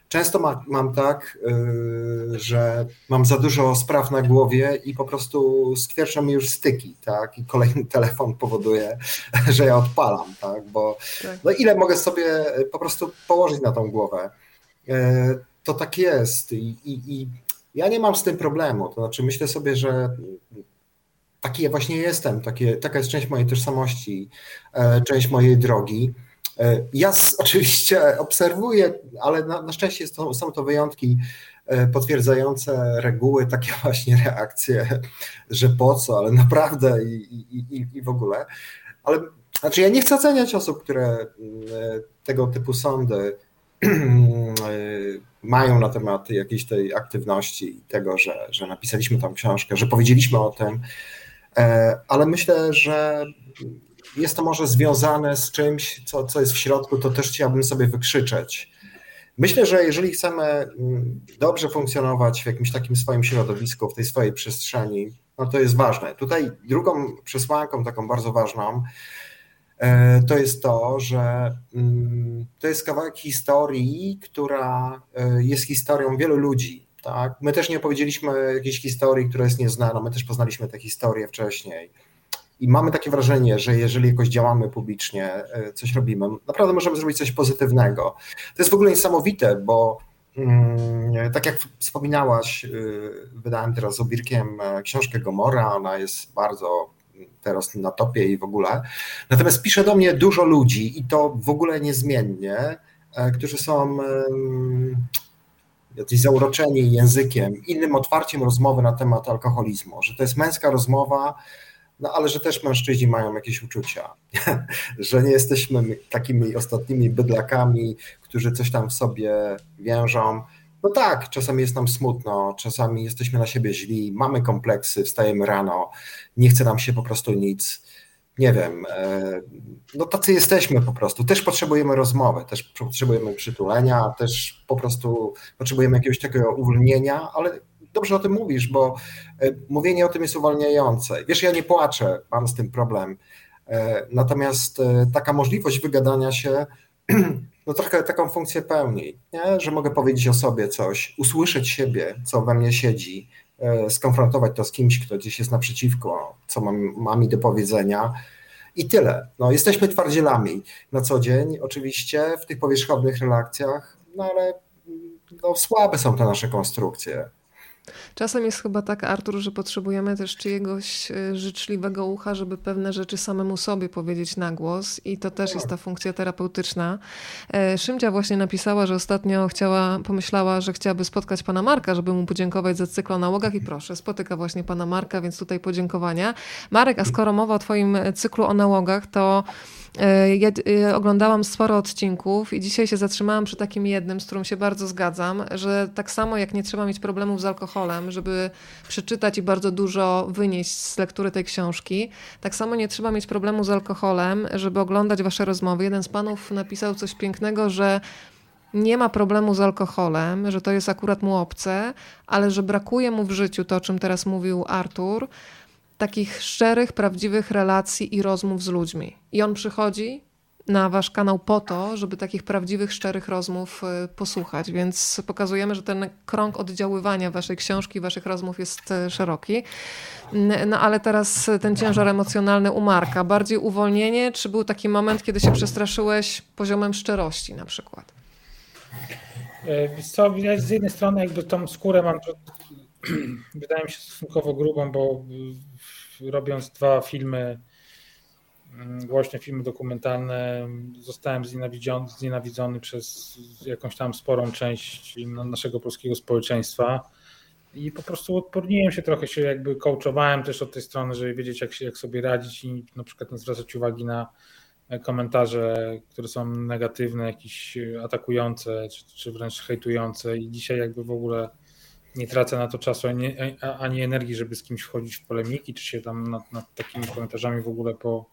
często ma, mam tak, yy, że mam za dużo spraw na głowie i po prostu skwierczą mi już styki, tak? I kolejny telefon powoduje, że ja odpalam, tak? Bo tak. no ile mogę sobie po prostu położyć na tą głowę? Yy, to tak jest I, i, i ja nie mam z tym problemu. To znaczy myślę sobie, że taki ja właśnie jestem, takie, taka jest część mojej tożsamości, e, część mojej drogi. E, ja oczywiście obserwuję, ale na, na szczęście to, są to wyjątki e, potwierdzające reguły, takie właśnie reakcje, że po co, ale naprawdę i, i, i, w ogóle. Ale znaczy ja nie chcę oceniać osób, które tego typu sądy mają na temat jakiejś tej aktywności i tego, że, że napisaliśmy tam książkę, że powiedzieliśmy o tym. E, ale myślę, że jest to może związane z czymś, co, co jest w środku, to też chciałbym sobie wykrzyczeć. Myślę, że jeżeli chcemy mm, dobrze funkcjonować w jakimś takim swoim środowisku, w tej swojej przestrzeni, no to jest ważne. Tutaj drugą przesłanką, taką bardzo ważną, e, to jest to, że mm, to jest kawałek historii, która e, jest historią wielu ludzi. Tak? My też nie opowiedzieliśmy jakiejś historii, która jest nieznana, my też poznaliśmy tę historię wcześniej. I mamy takie wrażenie, że jeżeli jakoś działamy publicznie, e, coś robimy, naprawdę możemy zrobić coś pozytywnego. To jest w ogóle niesamowite, bo mm, tak jak wspominałaś, e, wydałem teraz z Obirkiem e, książkę Gomora, ona jest bardzo teraz na topie i w ogóle. Natomiast pisze do mnie dużo ludzi i to w ogóle niezmiennie, którzy są jacyś zauroczeni językiem, innym otwarciem rozmowy na temat alkoholizmu, że to jest męska rozmowa, no ale że też mężczyźni mają jakieś uczucia, że nie jesteśmy takimi ostatnimi bydlakami, którzy coś tam w sobie wiążą. No tak, czasami jest nam smutno, czasami jesteśmy na siebie źli, mamy kompleksy, wstajemy rano, nie chce nam się po prostu nic nie wiem, e, no tacy jesteśmy po prostu. Też potrzebujemy rozmowy, też potrzebujemy przytulenia, też po prostu potrzebujemy jakiegoś takiego uwolnienia, ale dobrze o tym mówisz, bo e, mówienie o tym jest uwalniające. Wiesz, ja nie płaczę, mam z tym problem. E, natomiast taka możliwość wygadania się, no trochę taką funkcję pełni, nie? że mogę powiedzieć o sobie coś, usłyszeć siebie, co we mnie siedzi, skonfrontować to z kimś, kto gdzieś jest naprzeciwko, co mam, ma mi do powiedzenia. I tyle. No, jesteśmy twardzielami na co dzień, oczywiście, w tych powierzchownych relacjach, no ale no, słabe są te nasze konstrukcje. Czasem jest chyba tak, Artur, że potrzebujemy też czyjegoś e, życzliwego ucha, żeby pewne rzeczy samemu sobie powiedzieć na głos i to też jest ta funkcja terapeutyczna. E, Szymcia właśnie napisała, że ostatnio chciała, pomyślała, że chciałaby spotkać pana Marka, żeby mu podziękować za cykl o nałogach i proszę, spotyka właśnie pana Marka, więc tutaj podziękowania. Marek, a skoro mowa o twoim cyklu o nałogach, to ja e, oglądałam sporo odcinków i dzisiaj się zatrzymałam przy takim jednym, z którym się bardzo zgadzam, że tak samo jak nie trzeba mieć problemów z alkoholem, żeby przeczytać i bardzo dużo wynieść z lektury tej książki, tak samo nie trzeba mieć problemu z alkoholem, żeby oglądać wasze rozmowy. Jeden z panów napisał coś pięknego, że nie ma problemu z alkoholem, że to jest akurat mu obce, ale że brakuje mu w życiu to, o czym teraz mówił Artur, takich szczerych, prawdziwych relacji i rozmów z ludźmi. I on przychodzi na wasz kanał po to, żeby takich prawdziwych, szczerych rozmów y, posłuchać, więc pokazujemy, że ten krąg oddziaływania waszej książki, waszych rozmów jest y, szeroki. No ale teraz ten ciężar emocjonalny u Marka. Bardziej uwolnienie, czy był taki moment, kiedy się przestraszyłeś poziomem szczerości na przykład? E, co, z jednej strony jakby tą skórę mam, wydaje mi się stosunkowo grubą, bo robiąc dwa filmy, mm, głośne filmy dokumentalne, zostałem znienawidzony, znienawidzony przez jakąś tam sporą część naszego polskiego społeczeństwa. I po prostu odporniłem się trochę, się jakby coachowałem też od tej strony, żeby wiedzieć jak, się, jak sobie radzić i na przykład nie zwracać uwagi na komentarze, które są negatywne, jakieś atakujące, czy, czy wręcz hejtujące. I dzisiaj jakby w ogóle nie tracę na to czasu ani, ani energii, żeby z kimś wchodzić w polemiki, czy się tam nad, nad takimi komentarzami w ogóle po,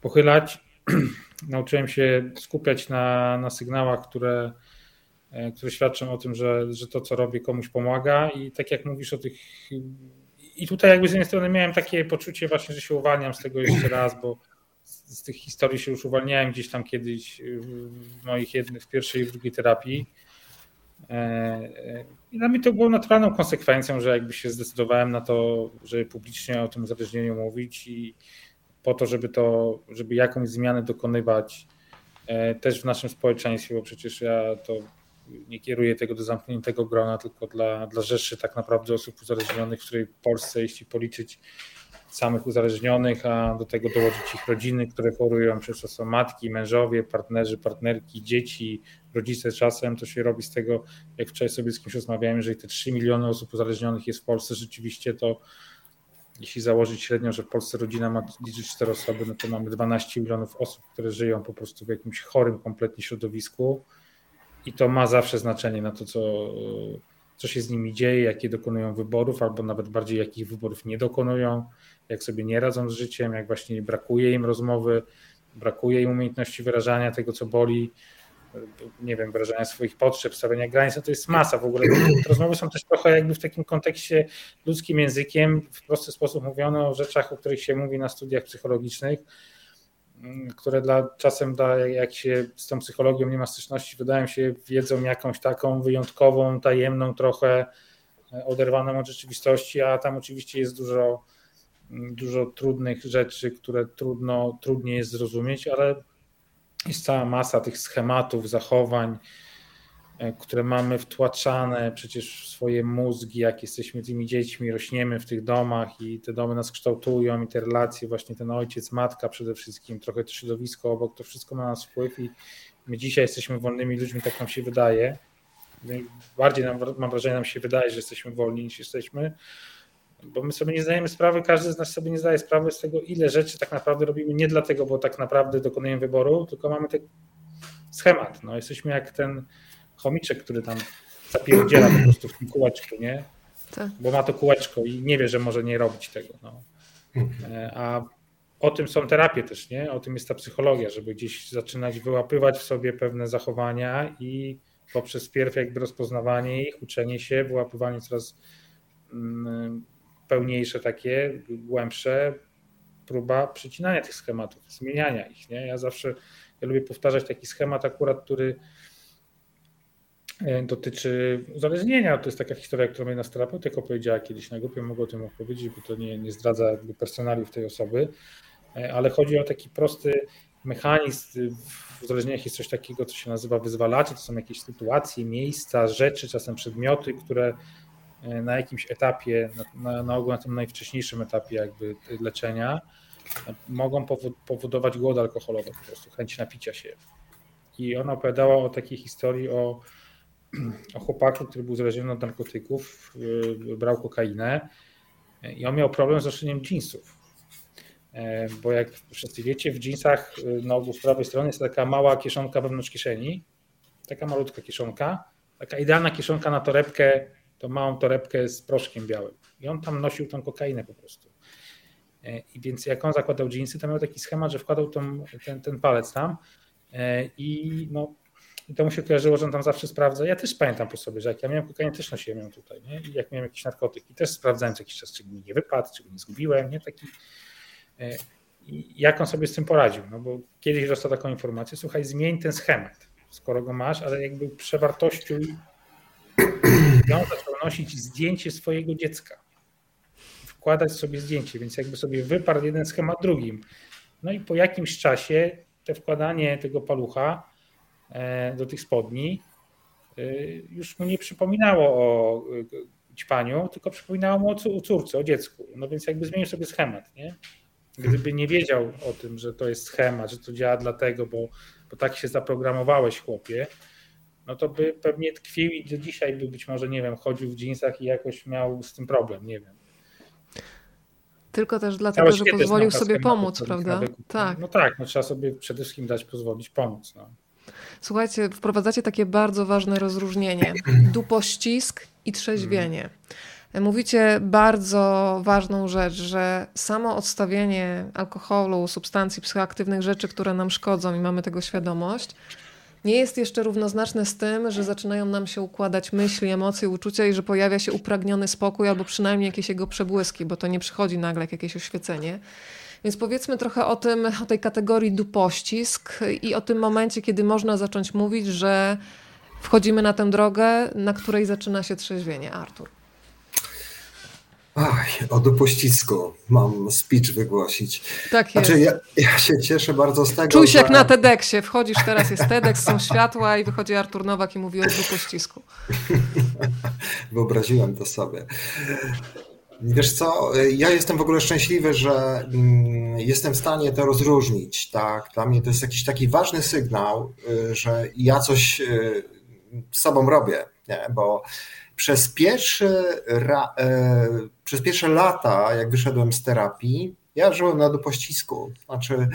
pochylać. Nauczyłem się skupiać na, na sygnałach, które, e, które świadczą o tym, że, że to, co robię, komuś pomaga i tak jak mówisz o tych i tutaj jakby z jednej strony miałem takie poczucie właśnie, że się uwalniam z tego jeszcze raz, bo z tych historii się już uwalniałem gdzieś tam kiedyś w moich jednych, w pierwszej i drugiej terapii. E, e, I dla mnie to było naturalną konsekwencją, że jakby się zdecydowałem na to, żeby publicznie o tym uzależnieniu mówić i po to, żeby to, żeby jakąś zmianę dokonywać e, też w naszym społeczeństwie, bo przecież ja to nie kieruję tego do zamkniętego grona, tylko dla, dla rzeszy tak naprawdę osób uzależnionych, w której w Polsce, jeśli policzyć samych uzależnionych, a do tego dołożyć ich rodziny, które chorują, przez to są matki, mężowie, partnerzy, partnerki, dzieci, rodzice. Czasem, to się robi z tego, jak wczoraj sobie z kimś rozmawiałem, jeżeli te 3 miliony osób uzależnionych jest w Polsce rzeczywiście, to jeśli założyć średnio, że w Polsce rodzina ma liczyć 4 osoby, no to mamy 12 milionów osób, które żyją po prostu w jakimś chorym kompletnie środowisku. I to ma zawsze znaczenie na to, co, co się z nimi dzieje, jakie dokonują wyborów, albo nawet bardziej jakich wyborów nie dokonują jak sobie nie radzą z życiem, jak właśnie brakuje im rozmowy, brakuje im umiejętności wyrażania tego, co boli, nie wiem, wyrażania swoich potrzeb, stawiania granic, no to jest masa w ogóle. Te rozmowy są też trochę jakby w takim kontekście ludzkim językiem, w prosty sposób mówione o rzeczach, o których się mówi na studiach psychologicznych, które dla, czasem, dla, jak się z tą psychologią nie ma styczności, wydają się wiedzą jakąś taką wyjątkową, tajemną, trochę oderwaną od rzeczywistości, a tam oczywiście jest dużo dużo trudnych rzeczy, które trudno, trudniej jest zrozumieć, ale jest cała masa tych schematów, zachowań, e, które mamy wtłaczane przecież w swoje mózgi, jak jesteśmy tymi dziećmi, rośniemy w tych domach i te domy nas kształtują i te relacje, właśnie ten ojciec, matka przede wszystkim, trochę to środowisko obok, to wszystko ma na nas wpływ i my dzisiaj jesteśmy wolnymi ludźmi, tak nam się wydaje. Bardziej nam, mam wrażenie, nam się wydaje, że jesteśmy wolni niż jesteśmy, bo my sobie nie zdajemy sprawy, każdy z nas sobie nie zdaje sprawy z tego, ile rzeczy tak naprawdę robimy nie dlatego, bo tak naprawdę dokonujemy wyboru, tylko mamy ten schemat. No, jesteśmy jak ten chomiczek, który tam zapierdziela po prostu w tym kółeczku, nie? Tak. Bo ma to kółeczko i nie wie, że może nie robić tego. No. E, a o tym są terapie też, nie? O tym jest ta psychologia, żeby gdzieś zaczynać wyłapywać w sobie pewne zachowania i poprzez pierw jakby rozpoznawanie ich, uczenie się, wyłapywanie coraz mm, pełniejsze takie, głębsze, próba przycinania tych schematów, zmieniania ich. Nie? Ja zawsze ja lubię powtarzać taki schemat akurat, który e, dotyczy uzależnienia. To jest taka historia, którą jedna z terapeutyk opowiedziała kiedyś na grupie, mogę o tym opowiedzieć, bo to nie, nie zdradza jakby personaliów tej osoby, e, ale chodzi o taki prosty mechanizm. W uzależnieniach jest coś takiego, co się nazywa wyzwalacze. To są jakieś sytuacje, miejsca, rzeczy, czasem przedmioty, które na jakimś etapie, na, na ogół na tym najwcześniejszym etapie jakby leczenia, mogą powodować głód alkoholowy, po prostu chęć napicia się. I ona opowiadała o takiej historii o, o chłopaku, który był uzależniony od narkotyków, e, brał kokainę i on miał problem z noszeniem jeansów. E, bo jak wszyscy wiecie, w jeansach na ogół z prawej strony jest taka mała kieszonka wewnątrz kieszeni, taka malutka kieszonka, taka idealna kieszonka na torebkę tą małą torebkę z proszkiem białym. I on tam nosił tą kokainę po prostu. E, I więc jak on zakładał dżinsy, to miał taki schemat, że wkładał tą, ten, ten palec tam e, i no i to mu się kojarzyło, że on tam zawsze sprawdza. Ja też pamiętam po sobie, że jak ja miałem kokainę, też nosiłem ją tutaj. Nie? I jak miałem jakiś narkotyk i też sprawdzałem co jakiś czas, czy mi nie wypadł, czy nie zgubiłem. Nie? Taki, e, jak on sobie z tym poradził? No bo kiedyś dostał taką informację, słuchaj, zmień ten schemat, skoro go masz, ale jakby przewartościuj. On zaczął nosić zdjęcie swojego dziecka. Wkładać sobie zdjęcie, więc jakby sobie wyparł jeden schemat drugim. No i po jakimś czasie te wkładanie tego palucha e, do tych spodni e, już mu nie przypominało o e, ćpaniu, tylko przypominało mu o córce, o dziecku. No więc jakby zmienił sobie schemat, nie? Gdyby nie wiedział o tym, że to jest schemat, że to działa dlatego, bo, bo tak się zaprogramowałeś, chłopie, no to by pewnie tkwił i do dzisiaj by być może, nie wiem, chodził w dżinsach i jakoś miał z tym problem, nie wiem. Tylko też dlatego, że pozwolił sobie pomóc, prawda? Tak. No tak, no trzeba sobie przede wszystkim dać pozwolić pomóc. No. Słuchajcie, wprowadzacie takie bardzo ważne rozróżnienie. Dupościsk i trzeźwienie. Mówicie bardzo ważną rzecz, że samo odstawienie alkoholu, substancji psychoaktywnych, rzeczy, które nam szkodzą i mamy tego świadomość, nie jest jeszcze równoznaczne z tym, że zaczynają nam się układać myśli, emocje, uczucia i że pojawia się upragniony spokój albo przynajmniej jakieś jego przebłyski, bo to nie przychodzi nagle jak jakieś oświecenie. Więc powiedzmy trochę o tym, o tej kategorii dupościsk i o tym momencie, kiedy można zacząć mówić, że wchodzimy na tę drogę, na której zaczyna się trzeźwienie. Artur. Ach, o dopościsku mam speech wygłosić. Tak jest. Znaczy, ja, ja, się cieszę bardzo z tego, Czuj się że... jak na TEDxie. Wchodzisz teraz, jest TEDx, są światła i wychodzi Artur Nowak i mówi o dopościsku. Wyobraziłem to sobie. Wiesz co, ja jestem w ogóle szczęśliwy, że mm, jestem w stanie to rozróżnić. Tak? Dla mnie to jest jakiś taki ważny sygnał, y, że ja coś y, z sobą robię, nie? bo przez pierwsze, e, przez pierwsze lata, jak wyszedłem z terapii, ja żyłem na dopościsku. Znaczy,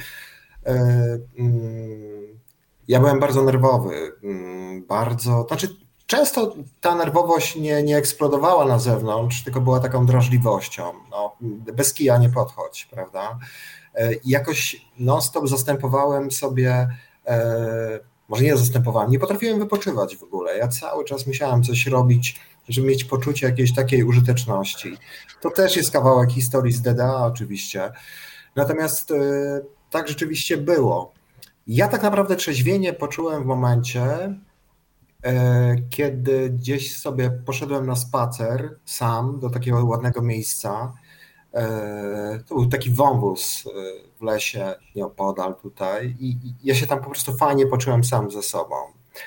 e, mm, ja byłem bardzo nerwowy, mm, bardzo, znaczy często ta nerwowość nie, nie eksplodowała na zewnątrz, tylko była taką drażliwością. No, bez kija nie podchodź, prawda? E, I jakoś non-stop zastępowałem sobie może nie zastępowałem, nie potrafiłem wypoczywać w ogóle. Ja cały czas musiałem coś robić, żeby mieć poczucie jakiejś takiej użyteczności. To też jest kawałek historii z DDA oczywiście. Natomiast e, tak rzeczywiście było. Ja tak naprawdę trzeźwienie poczułem w momencie, e, kiedy gdzieś sobie poszedłem na spacer sam do takiego ładnego miejsca. E, to był taki wąwóz w lesie nieopodal tutaj i ja się tam po prostu fajnie poczułem sam ze sobą.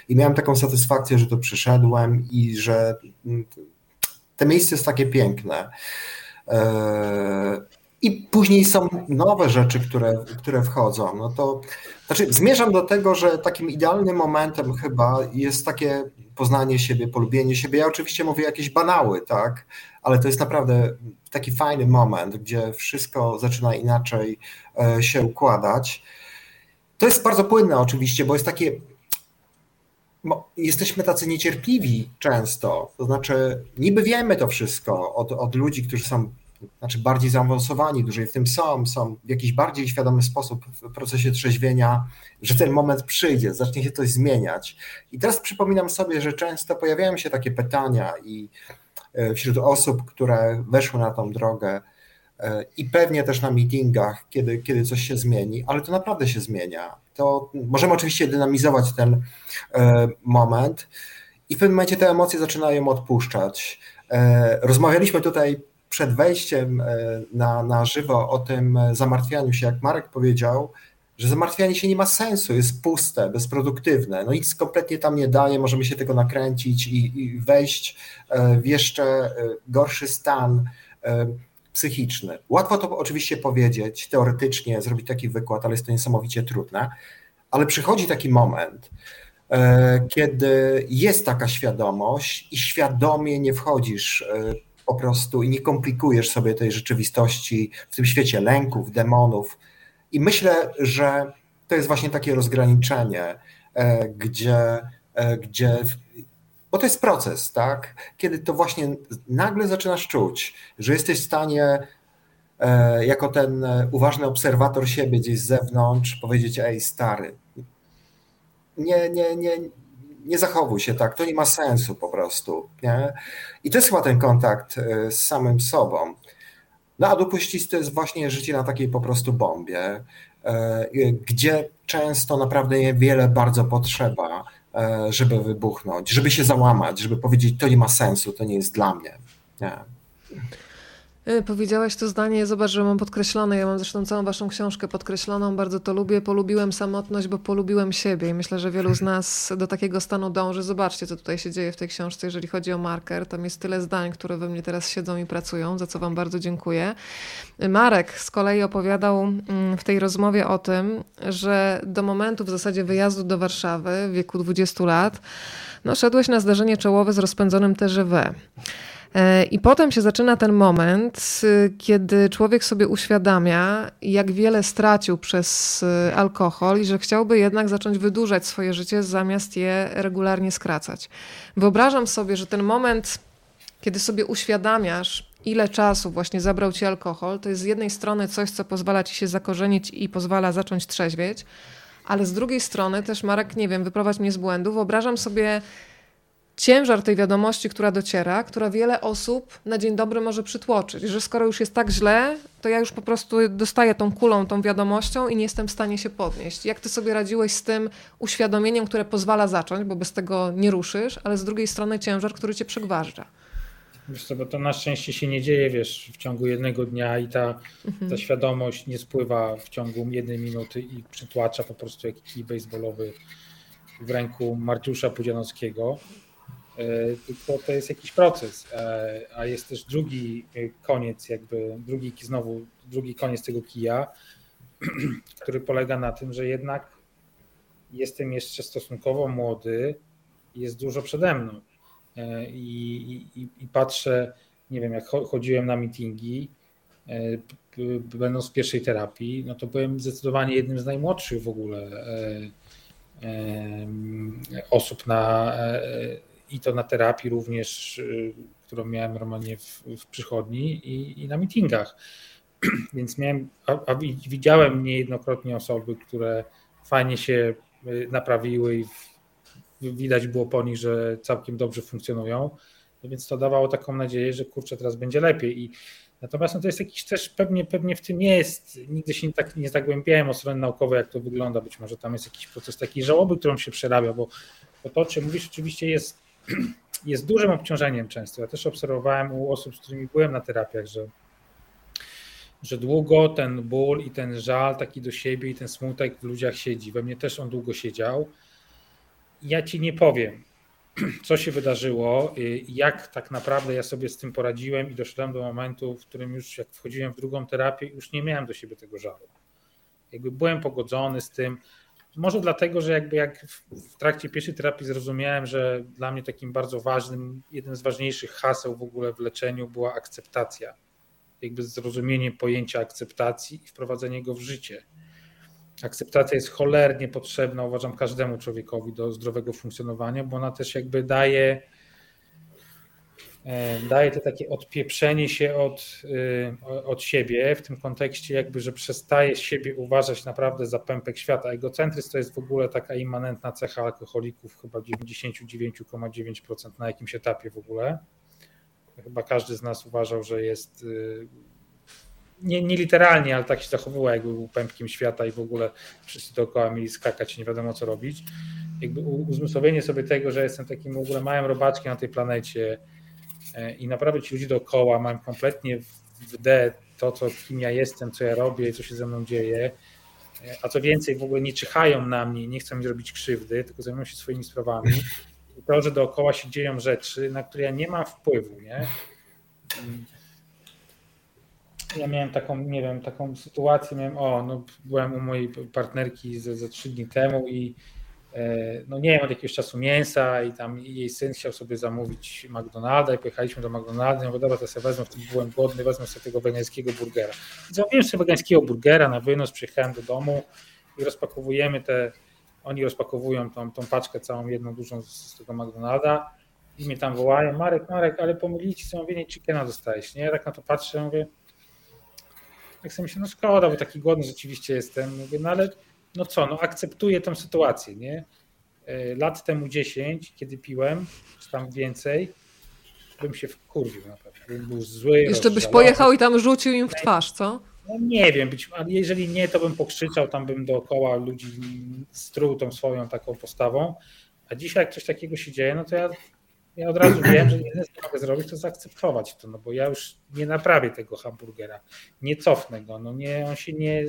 I miałem taką satysfakcję, że tu przyszedłem i że mm, te miejsce jest takie piękne. E, I później są nowe rzeczy, które, które wchodzą. No to znaczy, zmierzam do tego, że takim idealnym momentem chyba jest takie poznanie siebie, polubienie siebie. Ja oczywiście mówię jakieś banały, tak, ale to jest naprawdę taki fajny moment, gdzie wszystko zaczyna inaczej e, się układać. To jest bardzo płynne oczywiście, bo jest takie jesteśmy tacy niecierpliwi często. To znaczy, niby wiemy to wszystko od, od ludzi, którzy są znaczy bardziej zaawansowani, dłużej w tym są, są w jakiś bardziej świadomy sposób w procesie trzeźwienia, że ten moment przyjdzie, zacznie się coś zmieniać. I teraz przypominam sobie, że często pojawiają się takie pytania i e, wśród osób, które weszły na tą drogę, i pewnie też na meetingach, kiedy, kiedy coś się zmieni, ale to naprawdę się zmienia. To możemy oczywiście dynamizować ten e, moment i w pewnym momencie te emocje zaczynają odpuszczać. E, rozmawialiśmy tutaj przed wejściem e, na, na żywo o tym zamartwianiu się, jak Marek powiedział, że zamartwianie się nie ma sensu, jest puste, bezproduktywne, no nic kompletnie tam nie daje, możemy się tego nakręcić i, i wejść w jeszcze gorszy stan psychiczny. Łatwo to oczywiście powiedzieć, teoretycznie zrobić taki wykład, ale jest to niesamowicie trudne. Ale przychodzi taki moment, e, kiedy jest taka świadomość i świadomie nie wchodzisz e, po prostu i nie komplikujesz sobie tej rzeczywistości w tym świecie lęków, demonów. I myślę, że to jest właśnie takie rozgraniczenie, e, gdzie, gdzie bo to jest proces, tak? Kiedy to właśnie nagle zaczynasz czuć, że jesteś w stanie e, jako ten e, uważny obserwator siebie gdzieś z zewnątrz powiedzieć, ej stary, nie, nie, nie, nie zachowuj się tak, to nie ma sensu po prostu. Nie? I to jest chyba ten kontakt e, z samym sobą. No a dopuścić to jest właśnie życie na takiej po prostu bombie, gdzie często naprawdę niewiele bardzo potrzeba, żeby wybuchnąć, żeby się załamać, żeby powiedzieć, to nie ma sensu, to nie jest dla mnie. Nie. E, powiedziałaś to zdanie, zobacz, że mam podkreślone. Ja mam zresztą całą waszą książkę podkreśloną, bardzo to lubię. Polubiłem samotność, bo polubiłem siebie i myślę, że wielu z nas do takiego stanu dąży. Zobaczcie, co tutaj się dzieje w tej książce, jeżeli chodzi o marker. Tam jest tyle zdań, które we mnie teraz siedzą i pracują, za co wam bardzo dziękuję. Marek z kolei opowiadał mm, w tej rozmowie o tym, że do momentu w zasadzie wyjazdu do Warszawy w wieku 20 lat, no, szedłeś na zdarzenie czołowe z rozpędzonym TGW. E, I potem się zaczyna ten moment, y, kiedy człowiek sobie uświadamia, jak wiele stracił przez y, alkohol i że chciałby jednak zacząć wydłużać swoje życie, zamiast je regularnie skracać. Wyobrażam sobie, że ten moment, kiedy sobie uświadamiasz, ile czasu właśnie zabrał ci alkohol, to jest z jednej strony coś, co pozwala ci się zakorzenić i pozwala zacząć trzeźwieć, ale z drugiej strony też, Marek, nie wiem, wyprowadź mnie z błędu, wyobrażam sobie ciężar tej wiadomości, która dociera, która wiele osób na dzień dobry może przytłoczyć, że skoro już jest tak źle, to ja już po prostu dostaję tą kulą, tą wiadomością i nie jestem w stanie się podnieść. Jak ty sobie radziłeś z tym uświadomieniem, które pozwala zacząć, bo bez tego nie ruszysz, ale z drugiej strony ciężar, który cię przygwarza? Wiesz co, bo to na szczęście się nie dzieje, wiesz, w ciągu jednego dnia i ta, mhm. ta świadomość nie spływa w ciągu jednej minuty i przytłacza po prostu jak kij baseballowy w ręku Martiusza Pudzianowskiego E, tylko to jest jakiś proces, e, a jest też drugi koniec, jakby drugi znowu drugi koniec tego kija, który polega na tym, że jednak jestem jeszcze stosunkowo młody i jest dużo przede mną. E, I, i, i patrzę, nie wiem, jak chodziłem na meetingi, będąc w pierwszej terapii, no to byłem zdecydowanie jednym z najmłodszych w ogóle osób na i to na terapii również, y, którą miałem normalnie w, w przychodni i, i na meetingach. Więc miałem, a, a widziałem niejednokrotnie osoby, które fajnie się y, naprawiły i widać było po nich, że całkiem dobrze funkcjonują. No więc to dawało taką nadzieję, że kurczę, teraz będzie lepiej. I natomiast no to jest jakiś też pewnie, pewnie w tym jest. Nigdy się nie, tak, nie zagłębiałem o strony naukowej, jak to wygląda. Być może tam jest jakiś proces takiej żałoby, którą się przerabia, bo, bo to, o czym mówisz, oczywiście jest jest dużym obciążeniem często. Ja też obserwowałem u osób, z którymi byłem na terapiach, że, że długo ten ból i ten żal taki do siebie i ten smutek w ludziach siedzi. We mnie też on długo siedział. Ja ci nie powiem, co się wydarzyło, jak tak naprawdę ja sobie z tym poradziłem i doszedłem do momentu, w którym już jak wchodziłem w drugą terapię, już nie miałem do siebie tego żalu. Jakby byłem pogodzony z tym, może dlatego, że jakby jak w trakcie pierwszej terapii zrozumiałem, że dla mnie takim bardzo ważnym, jednym z ważniejszych haseł w ogóle w leczeniu była akceptacja. Jakby zrozumienie pojęcia akceptacji i wprowadzenie go w życie. Akceptacja jest cholernie potrzebna, uważam, każdemu człowiekowi do zdrowego funkcjonowania, bo ona też jakby daje daje to takie odpieprzenie się od, e, od siebie w tym kontekście jakby, że przestaje siebie uważać naprawdę za pępek świata. Egocentryzm to jest w ogóle taka immanentna cecha alkoholików, chyba 99,9% na jakimś etapie w ogóle. Chyba każdy z nas uważał, że jest e, nie, nie literalnie, ale tak się zachowywał, jakby był pępkiem świata i w ogóle wszyscy dookoła mieli skakać i nie wiadomo co robić. Jakby uzmysłowienie sobie tego, że jestem takim w ogóle małym robaczkiem na tej planecie, E, i naprawdę ci ludzie dookoła mają kompletnie w D to, co, kim ja jestem, co ja robię, co się ze mną dzieje, e, a co więcej, w ogóle nie czyhają na mnie, nie chcą mi robić krzywdy, tylko zajmują się swoimi sprawami. I to, że dookoła się dzieją rzeczy, na które ja nie mam wpływu, nie? Ja miałem taką, nie wiem, taką sytuację, miałem, o, no byłem u mojej partnerki ze, ze trzy dni temu i E, no nie wiem, od jakiegoś czasu mięsa i tam jej syn chciał sobie zamówić McDonalda i pojechaliśmy do McDonalda i mówię, dobra, to sobie wezmę, wtedy byłem głodny, wezmę sobie tego wegańskiego burgera. Zamówiłem sobie wegańskiego burgera na wynos, przyjechałem do domu i rozpakowujemy te, oni rozpakowują tą, tą paczkę całą jedną dużą z, z tego McDonalda i mnie tam wołają, Marek, Marek, ale pomylili ci zamówienie chickena dostałeś, nie? Ja tak na to patrzę, mówię, tak sobie myślę, no szkoda, bo taki głodny rzeczywiście jestem, mówię, no ale no co, no akceptuję tą sytuację, nie? E, lat temu 10, kiedy piłem, czy tam więcej, bym się wkurwił na pewno. Bym był zły. Jeszcze byś pojechał i tam rzucił im w twarz, co? No nie wiem, być, ale jeżeli nie, to bym pokrzyczał, tam bym dookoła ludzi struł tą swoją taką postawą. A dzisiaj jak coś takiego się dzieje, no to ja, ja od razu wiem, że jedyne co mogę zrobić, to zaakceptować to, no bo ja już nie naprawię tego hamburgera, nie cofnę go, no nie, on się nie,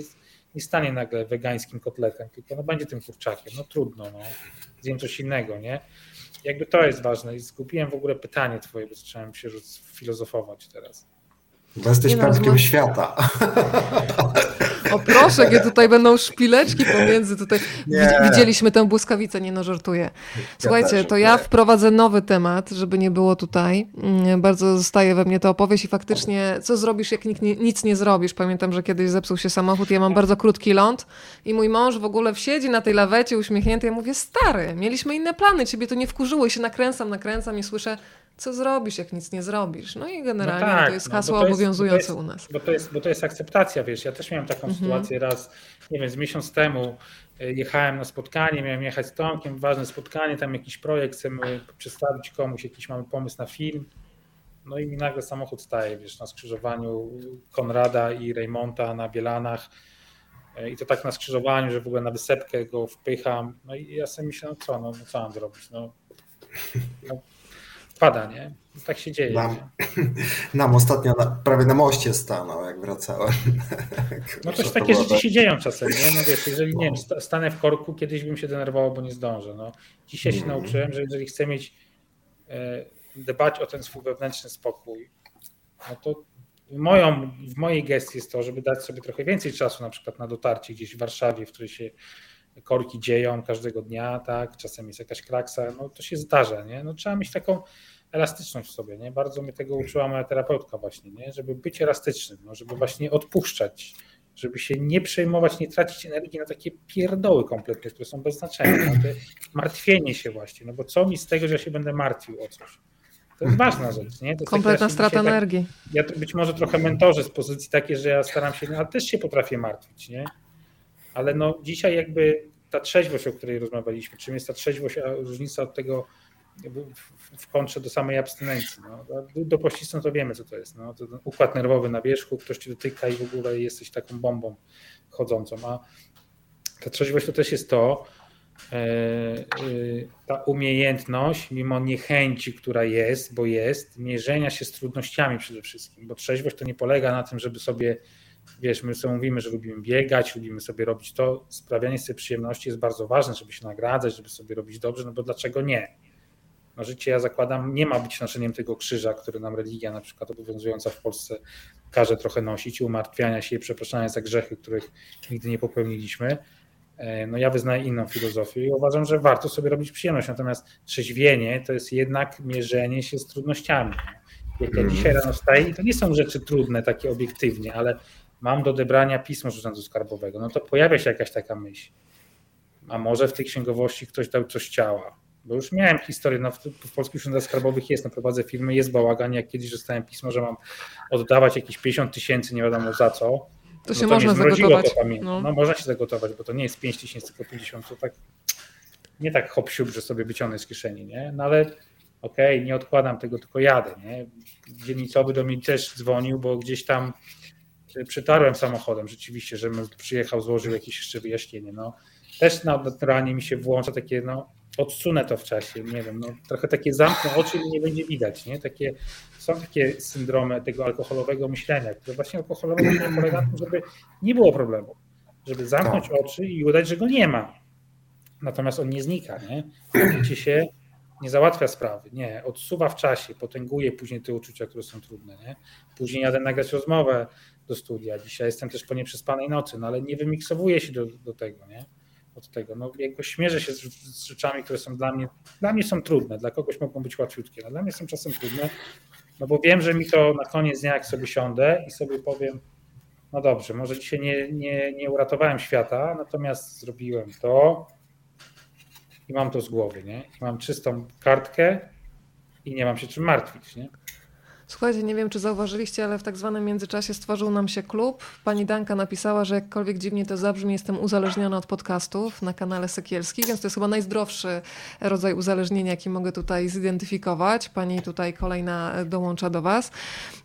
nie stanie nagle wegańskim kotletem, tylko no będzie tym kurczakiem, no trudno, no, zjem coś innego, nie? Jakby to jest ważne i zgubiłem w ogóle pytanie twoje, bo zacząłem się filozofować teraz. Bo jesteś prawdziwym świata. O proszę, jakie tutaj będą szpileczki pomiędzy tutaj. Nie. Widzieliśmy tę błyskawicę, nie no żartuję. Słuchajcie, to ja wprowadzę nowy temat, żeby nie było tutaj. Mm, bardzo zostaje we mnie ta opowieść i faktycznie, co zrobisz, jak nikt nic nie zrobisz? Pamiętam, że kiedyś zepsuł się samochód, ja mam bardzo krótki ląd i mój mąż w ogóle wsiedzi na tej lawecie uśmiechnięty. Ja mówię, stary, mieliśmy inne plany, ciebie to nie wkurzyło i się nakręcam, nakręcam i słyszę, co zrobisz, jak nic nie zrobisz. No i generalnie no tak, to jest no, hasło no, to obowiązujące jest, u nas. Bo to, jest, bo to jest akceptacja, wiesz, ja też miałem taką mhm. sytuację raz, nie wiem, z miesiąc temu e, jechałem na spotkanie, miałem jechać z Tomkiem, ważne spotkanie, tam jakiś projekt, chcemy przedstawić komuś, jakiś mamy pomysł na film, no i mi nagle samochód staje, wiesz, na skrzyżowaniu Konrada i Raymonta na Bielanach e, i to tak na skrzyżowaniu, że w ogóle na wysepkę go wpycham, no i ja sobie myślę, no co, no, no co mam zrobić, no, no wpada, nie? Tak się dzieje. Nam, nam ostatnio na, prawie na moście stanął, jak wracałem. no też takie rzeczy się dzieją czasem, nie? No wiesz, jeżeli nie wiem, stanę w korku, kiedyś bym się denerwował, bo nie zdążę. No. Dzisiaj się mm. nauczyłem, że jeżeli chcę mieć e, dbać o ten swój wewnętrzny spokój, no to moją, w mojej gestii jest to, żeby dać sobie trochę więcej czasu na przykład na dotarcie gdzieś w Warszawie, w której się korki dzieją każdego dnia, tak, czasem jest jakaś kraksa, no to się zdarza, nie? No trzeba mieć taką elastyczność w sobie, nie? Bardzo mnie tego uczyła moja terapeutka właśnie, nie? Żeby być elastycznym, no, żeby właśnie odpuszczać, żeby się nie przejmować, nie tracić energii na takie pierdoły kompletnie, które są bez znaczenia, no, martwienie się właśnie, no bo co mi z tego, że ja się będę martwił o coś? To jest ważna rzecz, nie? Kompletna strata tak, energii. Ja być może trochę mentorzę z pozycji takiej, że ja staram się, ale też się potrafię martwić, nie? Ale no dzisiaj jakby ta trzeźwość, o której rozmawialiśmy, czym jest ta trzeźwość, a różnica od tego w kontrze do samej abstynencji. No. Do poślizgu to wiemy, co to jest. No. To układ nerwowy na wierzchu, ktoś ci dotyka i w ogóle jesteś taką bombą chodzącą. A ta trzeźwość to też jest to, e, e, ta umiejętność, mimo niechęci, która jest, bo jest, mierzenia się z trudnościami przede wszystkim, bo trzeźwość to nie polega na tym, żeby sobie wiesz, my sobie mówimy, że lubimy biegać, lubimy sobie robić to, sprawianie sobie przyjemności jest bardzo ważne, żeby się nagradzać, żeby sobie robić dobrze, no bo dlaczego nie? No życie, ja zakładam, nie ma być noszeniem tego krzyża, który nam religia na przykład obowiązująca w Polsce każe trochę nosić, umartwiania się i przepraszania za grzechy, których nigdy nie popełniliśmy. E, no ja wyznaję inną filozofię i uważam, że warto sobie robić przyjemność, natomiast trzeźwienie to jest jednak mierzenie się z trudnościami. Jak ja mhm. dzisiaj rano wstaję, to nie są rzeczy trudne takie obiektywnie, ale mam do odebrania pismo z Urzędu Skarbowego, no to pojawia się jakaś taka myśl. A może w tej księgowości ktoś dał coś ciała? Bo już miałem historię, no w, w polskich urzędach skarbowych jest, no prowadzę firmy, jest bałagan, jak kiedyś dostałem pismo, że mam oddawać jakieś 50 tysięcy, nie wiadomo za co. To no się to można zagotować. To no. no. można się zagotować, bo to nie jest 5 tysięcy, tylko 50, to tak nie tak hop że sobie wyciągnę z kieszeni, nie? No ale okej, okay, nie odkładam tego, tylko jadę, nie? Dzielnicowy do mnie też dzwonił, bo gdzieś tam przytarłem samochodem rzeczywiście, że przyjechał, złożył jakieś jeszcze wyjaśnienie. No, też naturalnie mi się włącza takie, no, odsunę to w czasie, nie wiem, no, trochę takie zamknę oczy i nie będzie widać, nie? Takie, są takie syndromy tego alkoholowego myślenia, które właśnie alkoholowe myślenie polega na tym, żeby nie było problemu, żeby zamknąć tak. oczy i udać, że go nie ma. Natomiast on nie znika, nie? Widzicie się nie załatwia sprawy, nie, odsuwa w czasie, potęguje później te uczucia, które są trudne, nie? Później jadę nagrać rozmowę do studia, dzisiaj jestem też po nieprzespanej nocy, no ale nie wymiksowuję się do, do tego, nie? Od tego, no jakby śmierzę się z, z, rzeczami, które są dla mnie, dla mnie są trudne, dla kogoś mogą być łatwiutkie, ale dla mnie są czasem trudne, no bo wiem, że mi to na koniec dnia, jak sobie siądę i sobie powiem, no dobrze, może dzisiaj nie, nie, nie uratowałem świata, natomiast zrobiłem to, i mam to z głowy, nie? I mam czystą kartkę i nie mam się czym martwić, nie? Słuchajcie, nie wiem, czy zauważyliście, ale w tak zwanym międzyczasie stworzył nam się klub. Pani Danka napisała, że jakkolwiek dziwnie to zabrzmi, jestem uzależniona od podcastów na kanale Sekielski, więc to jest chyba najzdrowszy rodzaj uzależnienia, jaki mogę tutaj zidentyfikować. Pani tutaj kolejna dołącza do Was.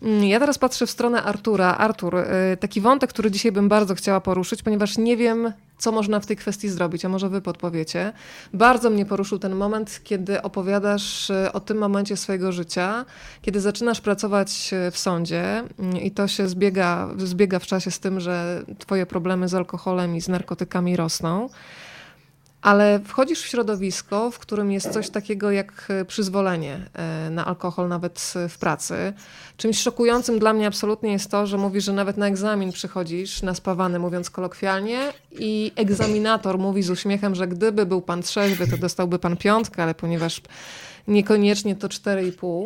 Mm, ja teraz patrzę w stronę Artura. Artur, y, taki wątek, który dzisiaj bym bardzo chciała poruszyć, ponieważ nie wiem, co można w tej kwestii zrobić, a może wy podpowiecie. Bardzo mnie poruszył ten moment, kiedy opowiadasz e, o tym momencie swojego życia, kiedy zaczynasz pracować e, w sądzie mm, i to się zbiega, zbiega w czasie z tym, że twoje problemy z alkoholem i z narkotykami rosną ale wchodzisz w środowisko, w którym jest coś takiego jak e, przyzwolenie e, na alkohol, nawet w pracy. Czymś szokującym dla mnie absolutnie jest to, że mówisz, że nawet na egzamin przychodzisz naspawany, mówiąc kolokwialnie, i egzaminator mówi z uśmiechem, że gdyby był pan trzeźwy, to dostałby pan piątkę, ale ponieważ niekoniecznie to 4,5.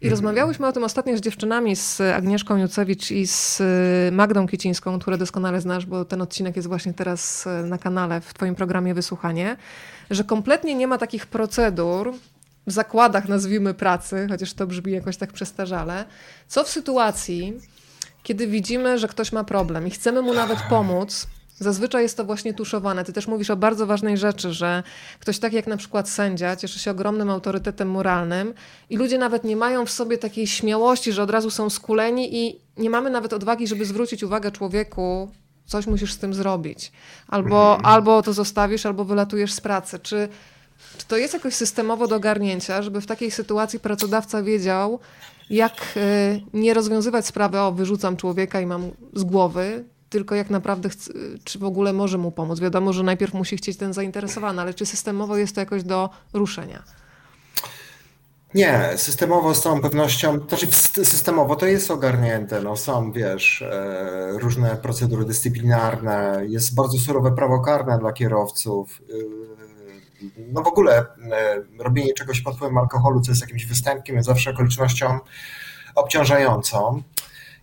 I mhm. rozmawiałyśmy o tym ostatnio z dziewczynami, z Agnieszką Jucewicz i z y, Magdą Kiecińską, które doskonale znasz, bo ten odcinek jest właśnie teraz y, na kanale w Twoim programie Wysłuchanie, że kompletnie nie ma takich procedur, w zakładach, nazwijmy pracy, chociaż to brzmi jakoś tak przestarzale, co w sytuacji, kiedy widzimy, że ktoś ma problem i chcemy mu nawet pomóc, Zazwyczaj jest to właśnie tuszowane. Ty też mówisz o bardzo ważnej rzeczy, że ktoś tak jak na przykład sędzia cieszy się ogromnym autorytetem moralnym i ludzie nawet nie mają w sobie takiej śmiałości, że od razu są skuleni i nie mamy nawet odwagi, żeby zwrócić uwagę człowieku, coś musisz z tym zrobić. Albo, mhm. albo to zostawisz, albo wylatujesz z pracy. Czy, czy to jest jakoś systemowo do ogarnięcia, żeby w takiej sytuacji pracodawca wiedział, jak y, nie rozwiązywać sprawy, o wyrzucam człowieka i mam z głowy, tylko jak naprawdę, chce, czy w ogóle może mu pomóc. Wiadomo, że najpierw musi chcieć ten zainteresowany, ale czy systemowo jest to jakoś do ruszenia? Nie, systemowo z całą pewnością, to znaczy systemowo to jest ogarnięte, no są, wiesz, e, różne procedury dyscyplinarne, jest bardzo surowe prawo karne dla kierowców, e, no w ogóle e, robienie czegoś pod wpływem alkoholu, co jest jakimś występkiem, jest zawsze okolicznością obciążającą.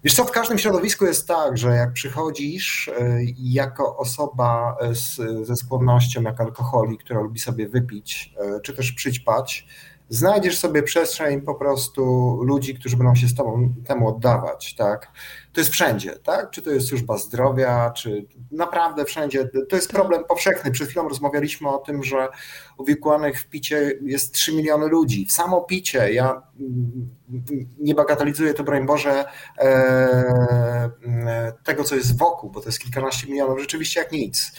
Wiesz co, w każdym środowisku jest tak, że jak przychodzisz e, jako osoba e, z, ze skłonnością jak alkoholik, która lubi sobie wypić, e, czy też przyćpać, znajdziesz sobie przestrzeń po prostu ludzi, którzy będą się z tobą temu oddawać, tak? To jest wszędzie, tak? Czy to jest służba zdrowia, czy naprawdę wszędzie. To jest problem powszechny. Przed chwilą rozmawialiśmy o tym, że uwikłanych w picie jest 3 miliony ludzi. W samo picie, ja nie bagatelizuję to, broń Boże, e, e, tego, co jest wokół, bo to jest kilkanaście milionów, rzeczywiście jak nic.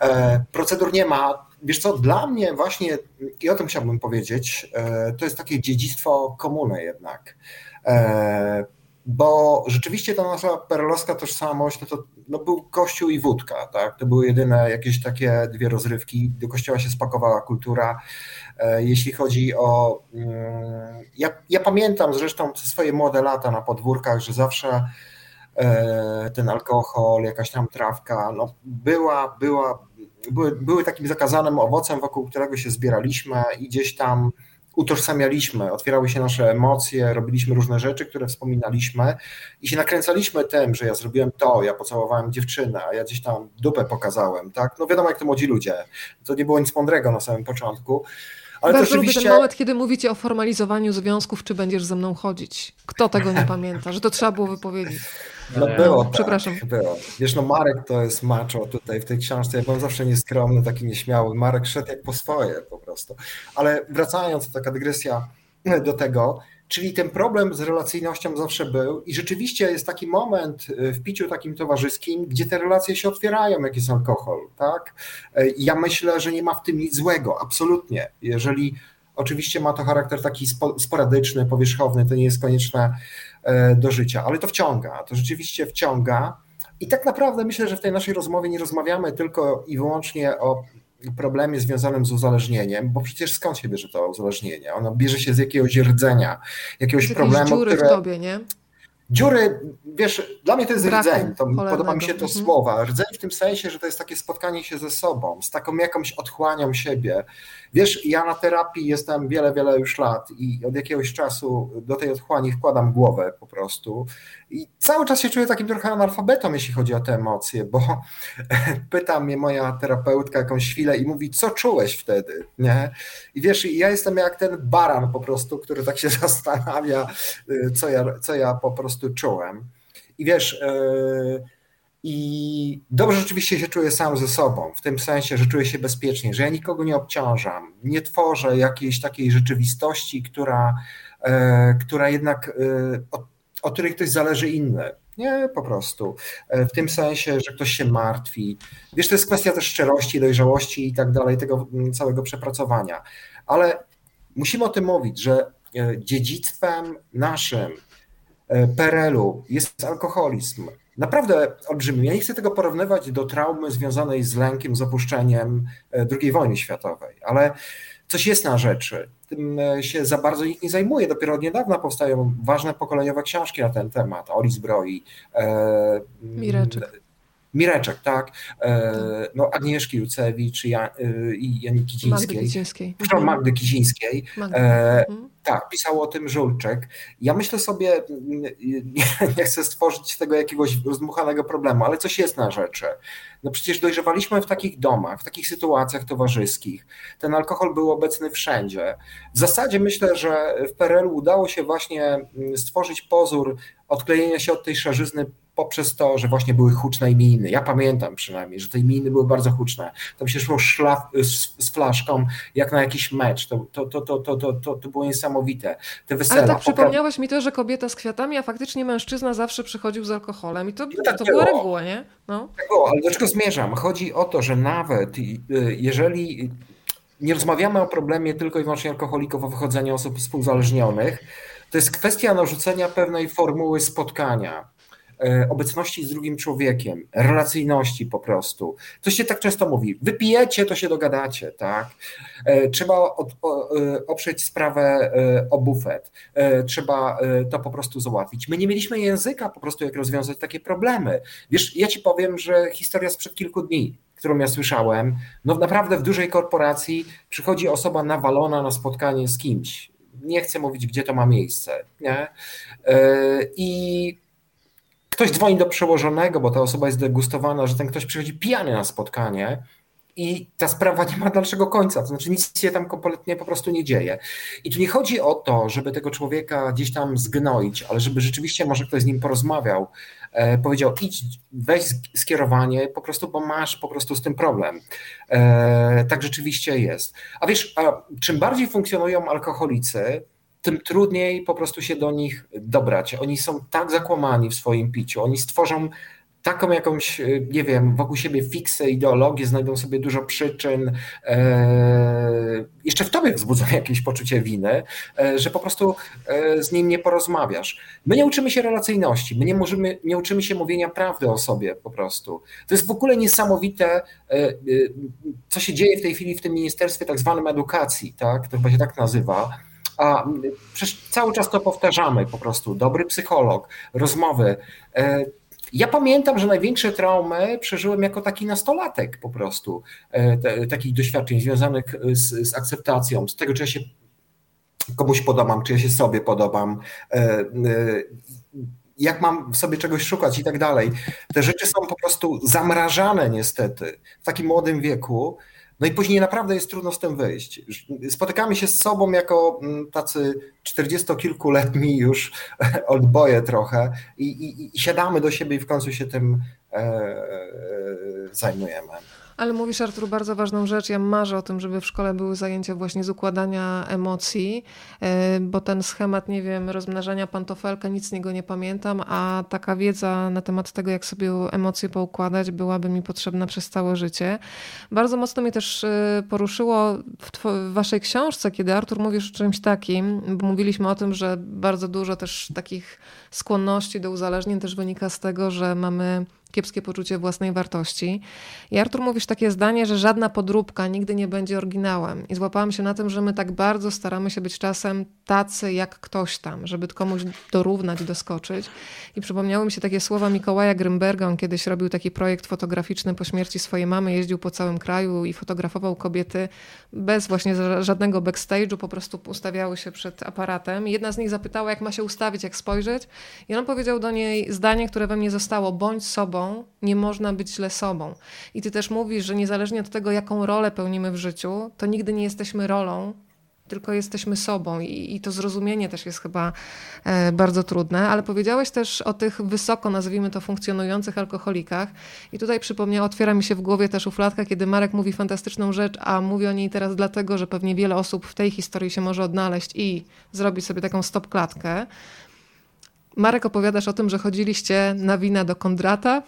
E, procedur nie ma. Wiesz co, dla mnie właśnie, i o tym chciałbym powiedzieć, e, to jest takie dziedzictwo komuny jednak. E, bo rzeczywiście ta nasza perelowska tożsamość no to no był kościół i wódka, tak? To były jedyne jakieś takie dwie rozrywki. Do kościoła się spakowała kultura. Jeśli chodzi o. Mm, ja, ja pamiętam zresztą swoje młode lata na podwórkach, że zawsze ten alkohol, jakaś tam trawka, no była, była były, były takim zakazanym owocem, wokół którego się zbieraliśmy i gdzieś tam utożsamialiśmy, otwierały się nasze emocje, robiliśmy różne rzeczy, które wspominaliśmy i się nakręcaliśmy tym, że ja zrobiłem to, ja pocałowałem dziewczynę, a ja gdzieś tam dupę pokazałem, tak? No wiadomo, jak to młodzi ludzie. To nie było nic mądrego na samym początku. Ale Bardzo rzeczywiście... lubię ten moment, kiedy mówicie o formalizowaniu związków, czy będziesz ze mną chodzić. Kto tego nie pamięta, że to trzeba było wypowiedzieć. No było, tak, Przepraszam. było. Wiesz, no Marek to jest macho tutaj w tej książce. Ja byłem zawsze nieskromny, taki nieśmiały. Marek szedł jak po swoje po prostu. Ale wracając, taka dygresja do tego, czyli ten problem z relacyjnością zawsze był i rzeczywiście jest taki moment y, w piciu takim towarzyskim, gdzie te relacje się otwierają, jak jest alkohol, tak? Y, ja myślę, że nie ma w tym nic złego, absolutnie. Jeżeli oczywiście ma to charakter taki sporadyczny, powierzchowny, to nie jest konieczne E, do życia, ale to wciąga, to rzeczywiście wciąga. I tak naprawdę myślę, że w tej naszej rozmowie nie rozmawiamy tylko i wyłącznie o problemie związanym z uzależnieniem, bo przecież skąd się bierze to uzależnienie? Ono bierze się z jakiegoś rdzenia, jakiegoś z problemu, dziury które... w tobie, nie? Dziury, wiesz, dla mnie to jest Braku, rdzeń, to, podoba mi się to mhm. słowa. Rdzeń w tym sensie, że to jest takie spotkanie się ze sobą, z taką jakąś otchłanią siebie. Wiesz, ja na terapii jestem wiele, wiele już lat i od jakiegoś czasu do tej otchłani wkładam głowę po prostu i cały czas się czuję takim trochę analfabetą, jeśli chodzi o te emocje, bo pyta mnie moja terapeutka jakąś chwilę i mówi, co czułeś wtedy, nie? I wiesz, ja jestem jak ten baran po prostu, który tak się zastanawia, y, co ja, co ja po prostu czułem. I wiesz, yy, i dobrze rzeczywiście się czuję sam ze sobą, w tym sensie, że czuję się bezpiecznie, że ja nikogo nie obciążam, nie tworzę jakiejś takiej rzeczywistości, która, e, która jednak, e, od, od której ktoś zależy inny. Nie, po prostu. W tym sensie, że ktoś się martwi. Wiesz, to jest kwestia też szczerości, dojrzałości i tak dalej, tego całego przepracowania. Ale musimy o tym mówić, że dziedzictwem naszym PRL-u jest alkoholizm naprawdę olbrzymi. Ja nie chcę tego porównywać do traumy związanej z lękiem, z opuszczeniem e, II wojny światowej, ale coś jest na rzeczy. Tym e, się za bardzo nikt nie zajmuje. Dopiero od niedawna powstają ważne pokoleniowe książki na ten temat. Oli Zbroi. E, Mireczek. Mireczek, tak? E, no, Agnieszki Jucewicz i, i Janiki Kizińskiej. Magdy Kizińskiej. Mhm. Magdy Kizińskiej. Magdy. E, mhm. Tak, pisał o tym Żulczek. Ja myślę sobie, nie chcę stworzyć tego jakiegoś rozdmuchanego problemu, ale coś jest na rzeczy. No przecież dojrzewaliśmy w takich domach, w takich sytuacjach towarzyskich. Ten alkohol był obecny wszędzie. W zasadzie myślę, że w PRL udało się właśnie stworzyć pozór odklejenia się od tej szarzyzny poprzez to, że właśnie były huczne iminy. Ja pamiętam przynajmniej, że te iminy były bardzo huczne. Tam się szło szlaf, z, z, flaszką jak na jakiś mecz. To, to, to, to, to, to, to było niesamowite. Te wesela, Ale tak przypomniałeś mi to, że kobieta z kwiatami, a faktycznie mężczyzna zawsze przychodził z alkoholem i to, no tak to była reguła, nie? No. Tak było, ale do czego zmierzam? Chodzi o to, że nawet y, jeżeli nie rozmawiamy o problemie tylko i wyłącznie alkoholików, o wychodzeniu osób współzależnionych, to jest kwestia narzucenia pewnej formuły spotkania obecności z drugim człowiekiem, relacyjności po prostu. To się tak często mówi, wypijecie, to się dogadacie, tak? E, trzeba od, e, oprzeć sprawę o bufet, trzeba to po prostu załatwić. My nie mieliśmy języka po prostu, jak rozwiązać takie problemy. Wiesz, ja ci powiem, że historia sprzed kilku dni, którą ja słyszałem, no naprawdę w dużej korporacji przychodzi osoba nawalona na spotkanie z kimś. Nie chcę mówić, gdzie to ma miejsce. Nie? I ktoś dzwoni do przełożonego, bo ta osoba jest degustowana, że ten ktoś przychodzi pijany na spotkanie i ta sprawa nie ma dalszego końca, to znaczy nic się tam kompletnie po prostu nie dzieje. I tu nie chodzi o to, żeby tego człowieka gdzieś tam zgnoić, ale żeby rzeczywiście może ktoś z nim porozmawiał, e, powiedział idź, weź skierowanie po prostu, bo masz po prostu z tym problem. E, tak rzeczywiście jest. A wiesz, a czym bardziej funkcjonują alkoholicy, tym trudniej po prostu się do nich dobrać. Oni są tak zakłamani w swoim piciu, oni stworzą taką jakąś, y, nie wiem, wokół siebie fiksę, ideologię, znajdą sobie dużo przyczyn, e, jeszcze w tobie wzbudzą jakieś poczucie winy, e, że po prostu e, z nim nie porozmawiasz. My nie uczymy się relacyjności, my nie, możemy, nie uczymy się mówienia prawdy o sobie po prostu. To jest w ogóle niesamowite, e, co się dzieje w tej chwili w tym ministerstwie tak zwanym edukacji, tak? to chyba się tak nazywa, a przecież cały czas to powtarzamy po prostu. Dobry psycholog, rozmowy. E, ja pamiętam, że największe traumy przeżyłem jako taki nastolatek po prostu, e, te, takich doświadczeń związanych z, z akceptacją, z tego, czy ja się komuś podobam, czy ja się sobie podobam, e, jak mam w sobie czegoś szukać i tak dalej. Te rzeczy są po prostu zamrażane niestety w takim młodym wieku no i później naprawdę jest trudno z tym wyjść. Spotykamy się z sobą jako mm, tacy czterdziestokilkuletni już oldboje trochę i, i, i siadamy do siebie i w końcu się tym e, e, zajmujemy. Ale mówisz, Artur, bardzo ważną rzecz. Ja marzę o tym, żeby w szkole były zajęcia właśnie z układania emocji, e, bo ten schemat, nie wiem, rozmnażania pantofelka, nic z niego nie pamiętam, a taka wiedza na temat tego, jak sobie emocje poukładać, byłaby mi potrzebna przez całe życie. Bardzo mocno mnie też e, poruszyło w, w waszej książce, kiedy Artur mówisz o czymś takim, bo mówiliśmy o tym, że bardzo dużo też takich skłonności do uzależnień też wynika z tego, że mamy kiepskie poczucie własnej wartości. I Artur mówisz takie zdanie, że żadna podróbka nigdy nie będzie oryginałem. I złapałam się na tym, że my tak bardzo staramy się być czasem tacy jak ktoś tam, żeby komuś dorównać, doskoczyć. I przypomniały mi się takie słowa Mikołaja Grymberga. On kiedyś robił taki projekt fotograficzny po śmierci swojej mamy, jeździł po całym kraju i fotografował kobiety bez właśnie żadnego backstage'u, po prostu ustawiały się przed aparatem. I jedna z nich zapytała, jak ma się ustawić, jak spojrzeć. I on powiedział do niej zdanie, które we mnie zostało: bądź sobą, nie można być źle sobą. I ty też mówisz, że niezależnie od tego, jaką rolę pełnimy w życiu, to nigdy nie jesteśmy rolą, tylko jesteśmy sobą i, i, to zrozumienie też jest chyba e, bardzo trudne, ale powiedziałeś też o tych wysoko, nazwijmy to, funkcjonujących alkoholikach i tutaj przypomniał, otwiera mi się w głowie też uflatka, kiedy Marek mówi fantastyczną rzecz, a mówi o niej teraz dlatego, że pewnie wiele osób w tej historii się może odnaleźć i zrobić sobie taką stop klatkę. Marek, opowiadasz o tym, że chodziliście na wina do Kondrata.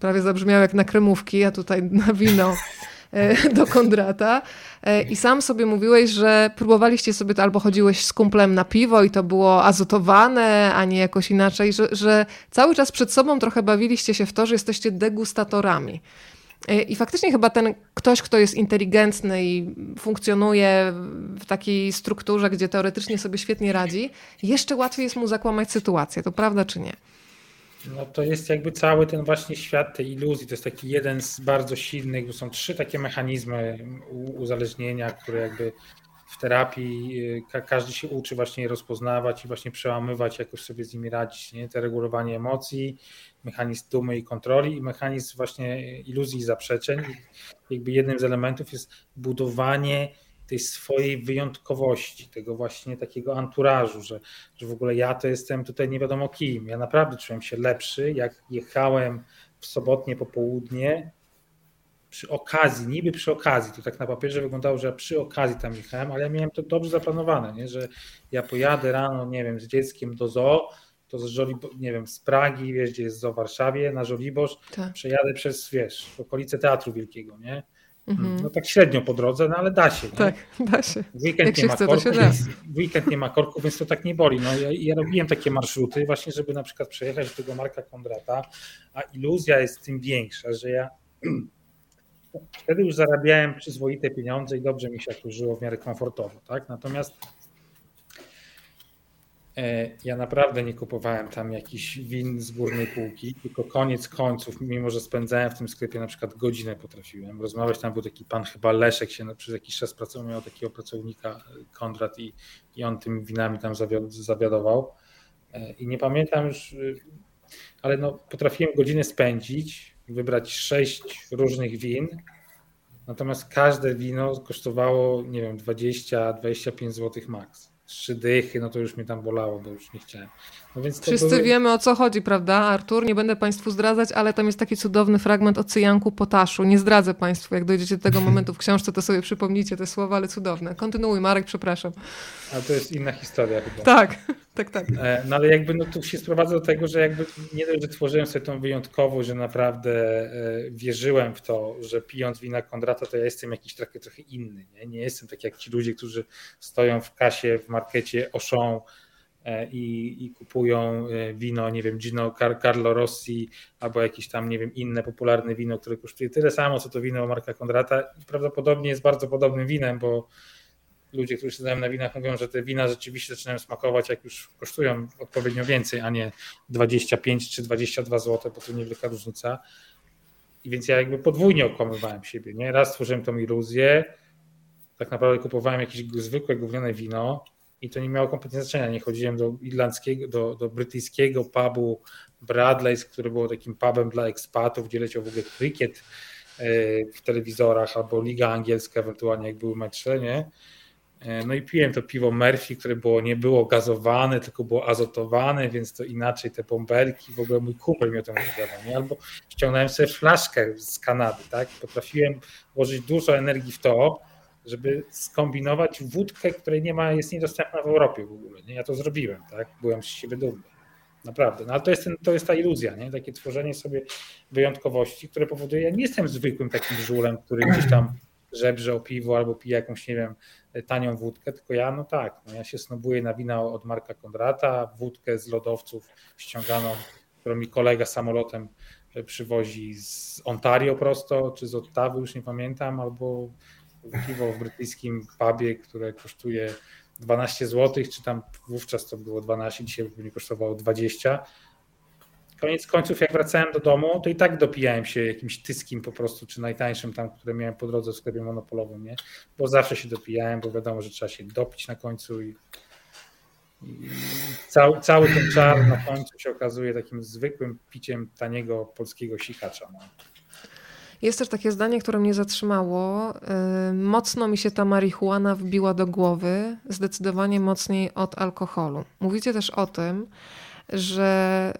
Prawie zabrzmiał jak na kremówki, a tutaj na wino e, do Kondrata. E, I sam sobie mówiłeś, że próbowaliście sobie to albo chodziłeś z kumplem na piwo i to było azotowane, a nie jakoś inaczej, że, że cały czas przed sobą trochę bawiliście się w to, że jesteście degustatorami. E, I faktycznie chyba ten ktoś, kto jest inteligentny i funkcjonuje w takiej strukturze, gdzie teoretycznie sobie świetnie radzi, jeszcze łatwiej jest mu zakłamać sytuację. To prawda czy nie? No to jest jakby cały ten właśnie świat tej iluzji. To jest taki jeden z bardzo silnych, bo są trzy takie mechanizmy uzależnienia, które jakby w terapii y, każdy się uczy właśnie rozpoznawać i właśnie przełamywać, jakoś sobie z nimi radzić. Nie? Te regulowanie emocji, mechanizm dumy i kontroli i mechanizm właśnie iluzji i zaprzeczeń. Jakby jednym z elementów jest budowanie tej swojej wyjątkowości, tego właśnie takiego anturażu, że, że w ogóle ja to jestem tutaj nie wiadomo kim. Ja naprawdę czułem się lepszy, jak jechałem w sobotnie popołudnie przy okazji, niby przy okazji, to tak na papierze wyglądało, że ja przy okazji tam jechałem, ale ja miałem to dobrze zaplanowane, nie? że ja pojadę rano, nie wiem, z dzieckiem do zoo, to z Żolibo, nie wiem, z Pragi, wiesz, gdzie jest w Warszawie, na Żoliborz, tak. przejadę przez, wiesz, okolice Teatru Wielkiego, nie? Mhm. No tak średnio po drodze, no ale da się. Nie? Tak, da się. W weekend Jak nie ma chce, korków, więc, weekend nie ma korków, więc to tak nie boli. No, ja, ja robiłem takie marszruty właśnie, żeby na przykład przejechać do tego Marka Kondrata, a iluzja jest tym większa, że ja wtedy już zarabiałem przyzwoite pieniądze i dobrze mi się jakoś żyło w miarę komfortowo, tak? Natomiast ja naprawdę nie kupowałem tam jakichś win z górnej półki, tylko koniec końców, mimo że spędzałem w tym sklepie na przykład godzinę potrafiłem. Rozmawiać, tam był taki pan chyba Leszek się przez jakiś czas pracował, miał takiego pracownika e, Kondrat i, i on tymi winami tam zawiadował. E, i nie pamiętam już, ale no potrafiłem godzinę spędzić wybrać sześć różnych win, natomiast każde wino kosztowało, nie wiem, 20-25 zł max. Trzy dychy, no to już mnie tam bolało, bo już nie chciałem. No więc Wszyscy były... wiemy o co chodzi, prawda, Artur? Nie będę Państwu zdradzać, ale tam jest taki cudowny fragment o cyjanku potaszu. Nie zdradzę Państwu, jak dojdziecie do tego momentu w książce, to sobie przypomnijcie te słowa, ale cudowne. Kontynuuj, Marek, przepraszam. Ale to jest inna historia chyba. Tak, tak, tak. E, no ale jakby no tu się sprowadza do tego, że jakby nie dość, że tworzyłem sobie tą wyjątkowość, że naprawdę e, wierzyłem w to, że pijąc wina Kondrata, to ja jestem jakiś trochę, trochę inny. Nie? nie jestem tak jak ci ludzie, którzy stoją w kasie w markecie Auchan E, i, i, kupują wino, nie wiem, Gino Carlo Rossi albo jakieś tam, nie wiem, inne popularne wino, które kosztuje tyle samo, co to wino Marka Kondrata. Prawdopodobnie jest bardzo podobnym winem, bo ludzie, którzy znają na winach, mówią, że te wina rzeczywiście zaczynają smakować, jak już kosztują odpowiednio więcej, a nie 25 czy 22 zł, bo to niewielka różnica. I więc ja jakby podwójnie okłamywałem siebie. Nie? Raz stworzyłem tą iluzję, tak naprawdę kupowałem jakieś zwykłe gówniane wino, i to nie miało kompletnie znaczenia. Nie chodziłem do irlandzkiego, do, do brytyjskiego pubu Bradley's, który był takim pubem dla ekspatów, gdzie leciał w ogóle krykiet e, w telewizorach albo Liga Angielska, ewentualnie jak były mecze, nie? E, no i piłem to piwo Murphy, które było, nie było gazowane, tylko było azotowane, więc to inaczej te bąbelki, w ogóle mój kumpel mi o tym opowiadał, nie? Albo ściągnąłem sobie flaszkę z Kanady, tak? Potrafiłem włożyć dużo energii w to, żeby skombinować wódkę, której nie ma, jest niedostępna w Europie w ogóle. Nie? Ja to zrobiłem, tak? Byłem z siebie dumny. Naprawdę. No ale to jest, ten, to jest ta iluzja, nie? takie tworzenie sobie wyjątkowości, które powoduje, ja nie jestem zwykłym takim żulem, który gdzieś tam żebrze o piwo albo pije jakąś, nie wiem, tanią wódkę, tylko ja, no tak, no ja się snobuję na wina od Marka Kondrata, wódkę z lodowców ściąganą, którą mi kolega samolotem przywozi z Ontario prosto, czy z Ottawy, już nie pamiętam, albo piwo w brytyjskim pubie, które kosztuje 12 zł, czy tam wówczas to było 12, dzisiaj pewnie kosztowało 20. Koniec końców, jak wracałem do domu, to i tak dopijałem się jakimś tyskim po prostu, czy najtańszym tam, które miałem po drodze w sklepie monopolowym, nie? Bo zawsze się dopijałem, bo wiadomo, że trzeba się dopić na końcu i, i cały, cały ten czar na końcu się okazuje takim zwykłym piciem taniego polskiego sikacza. No. Jest też takie zdanie, które mnie zatrzymało. Y, mocno mi się ta marihuana wbiła do głowy, zdecydowanie mocniej od alkoholu. Mówicie też o tym, że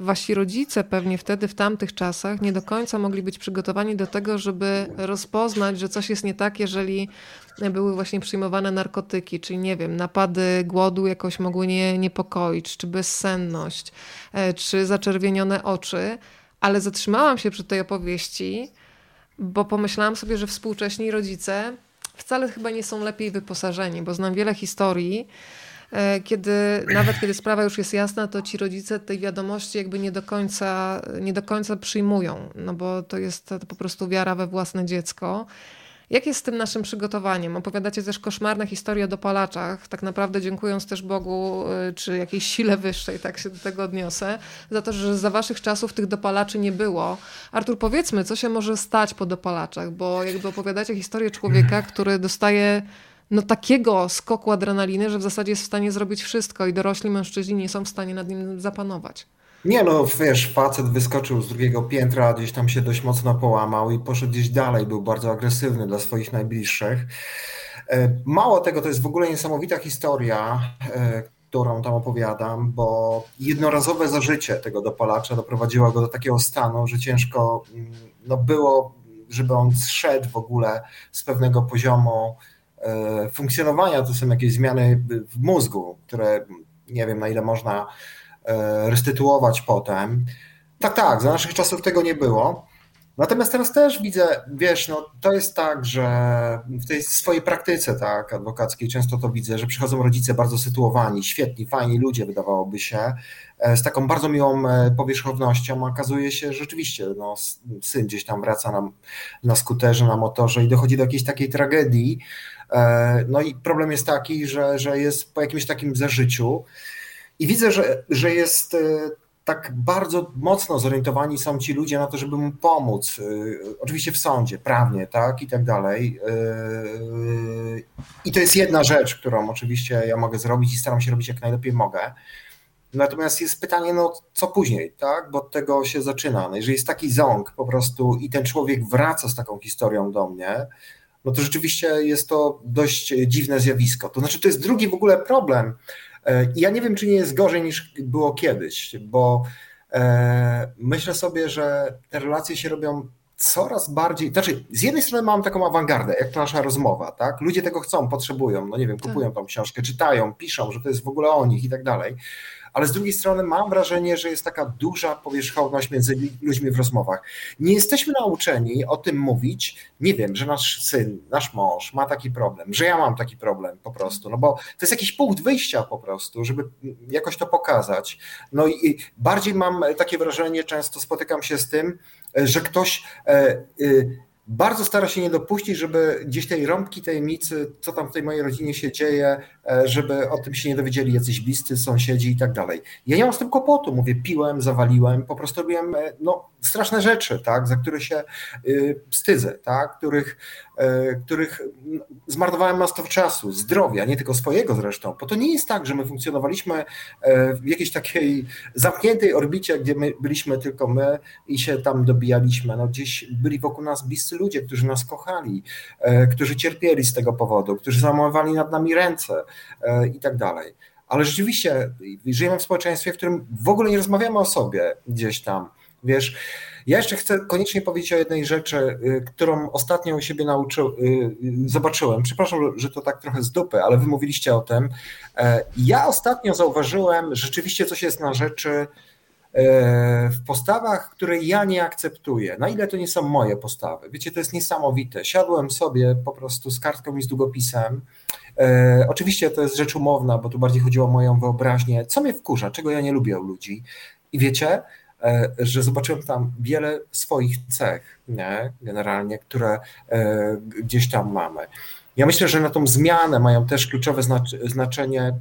y, wasi rodzice pewnie wtedy, w tamtych czasach, nie do końca mogli być przygotowani do tego, żeby rozpoznać, że coś jest nie tak, jeżeli były właśnie przyjmowane narkotyki, czyli nie wiem, napady głodu jakoś mogły nie niepokoić, czy bezsenność, e, czy zaczerwienione oczy ale zatrzymałam się przy tej opowieści, bo pomyślałam sobie, że współcześni rodzice wcale chyba nie są lepiej wyposażeni, bo znam wiele historii, kiedy nawet kiedy sprawa już jest jasna, to ci rodzice tej wiadomości jakby nie do końca, nie do końca przyjmują, no bo to jest to po prostu wiara we własne dziecko. Jak jest z tym naszym przygotowaniem? Opowiadacie też koszmarne historie o dopalaczach, tak naprawdę dziękując też Bogu, y, czy jakiejś sile wyższej, tak się do tego odniosę, za to, że za waszych czasów tych dopalaczy nie było. Artur, powiedzmy, co się może stać po dopalaczach, bo jakby opowiadacie historię człowieka, który dostaje no takiego skoku adrenaliny, że w zasadzie jest w stanie zrobić wszystko i dorośli mężczyźni nie są w stanie nad nim zapanować. Nie no, wiesz, facet wyskoczył z drugiego piętra, gdzieś tam się dość mocno połamał i poszedł gdzieś dalej, był bardzo agresywny dla swoich najbliższych. E, mało tego, to jest w ogóle niesamowita historia, e, którą tam opowiadam, bo jednorazowe zażycie tego dopalacza doprowadziło go do takiego stanu, że ciężko mm, no, było, żeby on zszedł w ogóle z pewnego poziomu funkcjonowania. To są jakieś zmiany w mózgu, które nie wiem na ile można E, restytuować potem. Tak, tak, za naszych czasów tego nie było. Natomiast teraz też widzę, wiesz, no to jest tak, że w tej swojej praktyce tak, adwokackiej często to widzę, że przychodzą rodzice bardzo sytuowani, świetni, fajni ludzie, wydawałoby się, e, z taką bardzo miłą e, powierzchownością. Okazuje się, że rzeczywiście no, syn gdzieś tam wraca na, na skuterze, na motorze i dochodzi do jakiejś takiej tragedii. No i problem jest taki, że, że jest po jakimś takim zażyciu. I widzę, że, że jest e, tak bardzo mocno zorientowani są ci ludzie na to, żeby mu pomóc. E, oczywiście w sądzie, prawnie, tak i tak dalej. E, I to jest jedna rzecz, którą oczywiście ja mogę zrobić i staram się robić jak najlepiej mogę. Natomiast jest pytanie, no co później, tak? Bo od tego się zaczyna. No jeżeli jest taki ząg po prostu i ten człowiek wraca z taką historią do mnie, no to rzeczywiście jest to dość dziwne zjawisko. To znaczy, to jest drugi w ogóle problem I ja nie wiem, czy nie jest gorzej niż było kiedyś, bo e, myślę sobie, że te relacje się robią coraz bardziej, znaczy z jednej strony mam taką awangardę, jak to nasza rozmowa, tak? Ludzie tego chcą, potrzebują, no nie wiem, kupują tą książkę, czytają, piszą, że to jest w ogóle o nich i tak dalej ale z drugiej strony mam wrażenie, że jest taka duża powierzchowność między ludźmi w rozmowach. Nie jesteśmy nauczeni o tym mówić, nie wiem, że nasz syn, nasz mąż ma taki problem, że ja mam taki problem po prostu, no bo to jest jakiś punkt wyjścia po prostu, żeby jakoś to pokazać. No i bardziej mam takie wrażenie, często spotykam się z tym, że ktoś e, y, bardzo stara się nie dopuścić, żeby gdzieś tej rąbki tajemnicy, co tam w tej mojej rodzinie się dzieje, e, żeby o tym się nie dowiedzieli jacyś bliscy, sąsiedzi i tak dalej. Ja nie mam z tym kłopotu, mówię, piłem, zawaliłem, po prostu robiłem e, no, straszne rzeczy, tak, za które się y, wstydzę, tak, których, których zmarnowałem mnóstwo czasu, zdrowia, nie tylko swojego zresztą, bo to nie jest tak, że my funkcjonowaliśmy e, w jakiejś takiej zamkniętej orbicie, gdzie my byliśmy tylko my i się tam dobijaliśmy. No, gdzieś byli wokół nas bliscy ludzie, którzy nas kochali, e, którzy cierpieli z tego powodu, którzy zamowali nad nami ręce e, i tak dalej. Ale rzeczywiście żyjemy w społeczeństwie, w którym w ogóle nie rozmawiamy o sobie gdzieś tam. Wiesz, ja jeszcze chcę koniecznie powiedzieć o jednej rzeczy, y, którą ostatnio u siebie nauczył, y, y, zobaczyłem. Przepraszam, że to tak trochę z dupy, ale wy mówiliście o tym. E, ja ostatnio zauważyłem rzeczywiście coś jest na rzeczy e, w postawach, które ja nie akceptuję. Na ile to nie są moje postawy? Wiecie, to jest niesamowite. Siadłem sobie po prostu z kartką i z długopisem. E, oczywiście to jest rzecz umowna, bo tu bardziej chodziło o moją wyobraźnię. Co mnie wkurza, czego ja nie lubię u ludzi. I wiecie, że zobaczyłem tam wiele swoich cech, nie? generalnie, które e, gdzieś tam mamy. Ja myślę, że na tą zmianę mają też kluczowe znaczenie,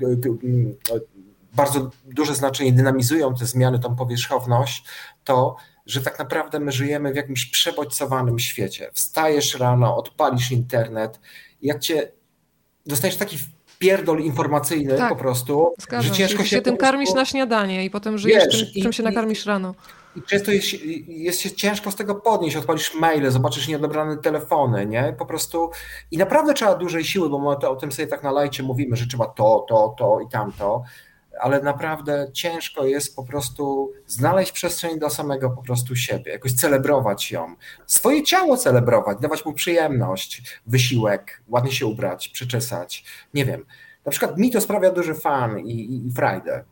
bardzo duże znaczenie, dynamizują te zmiany, tą powierzchowność, to, że tak naprawdę my żyjemy w jakimś przebodźcowanym świecie. Wstajesz rano, odpalisz internet, jak cię dostajesz taki pierdol informacyjny tak, po prostu, że ciężko się, się tym karmisz na śniadanie i potem żyjesz wiesz, tym, i, czym się nakarmisz rano. I często jest, jest się ciężko z tego podnieść, odpalisz maile, zobaczysz nieodebrane telefony, nie? Po prostu i naprawdę trzeba dużej siły, bo my to, o tym sobie tak na lajcie mówimy, że trzeba to, to, to i tamto, ale naprawdę ciężko jest po prostu znaleźć przestrzeń dla samego po prostu siebie, jakoś celebrować ją, swoje ciało celebrować, dawać mu przyjemność, wysiłek, ładnie się ubrać, przyczesać, nie wiem. Na przykład mi to sprawia duży fan i, i, i frajdę.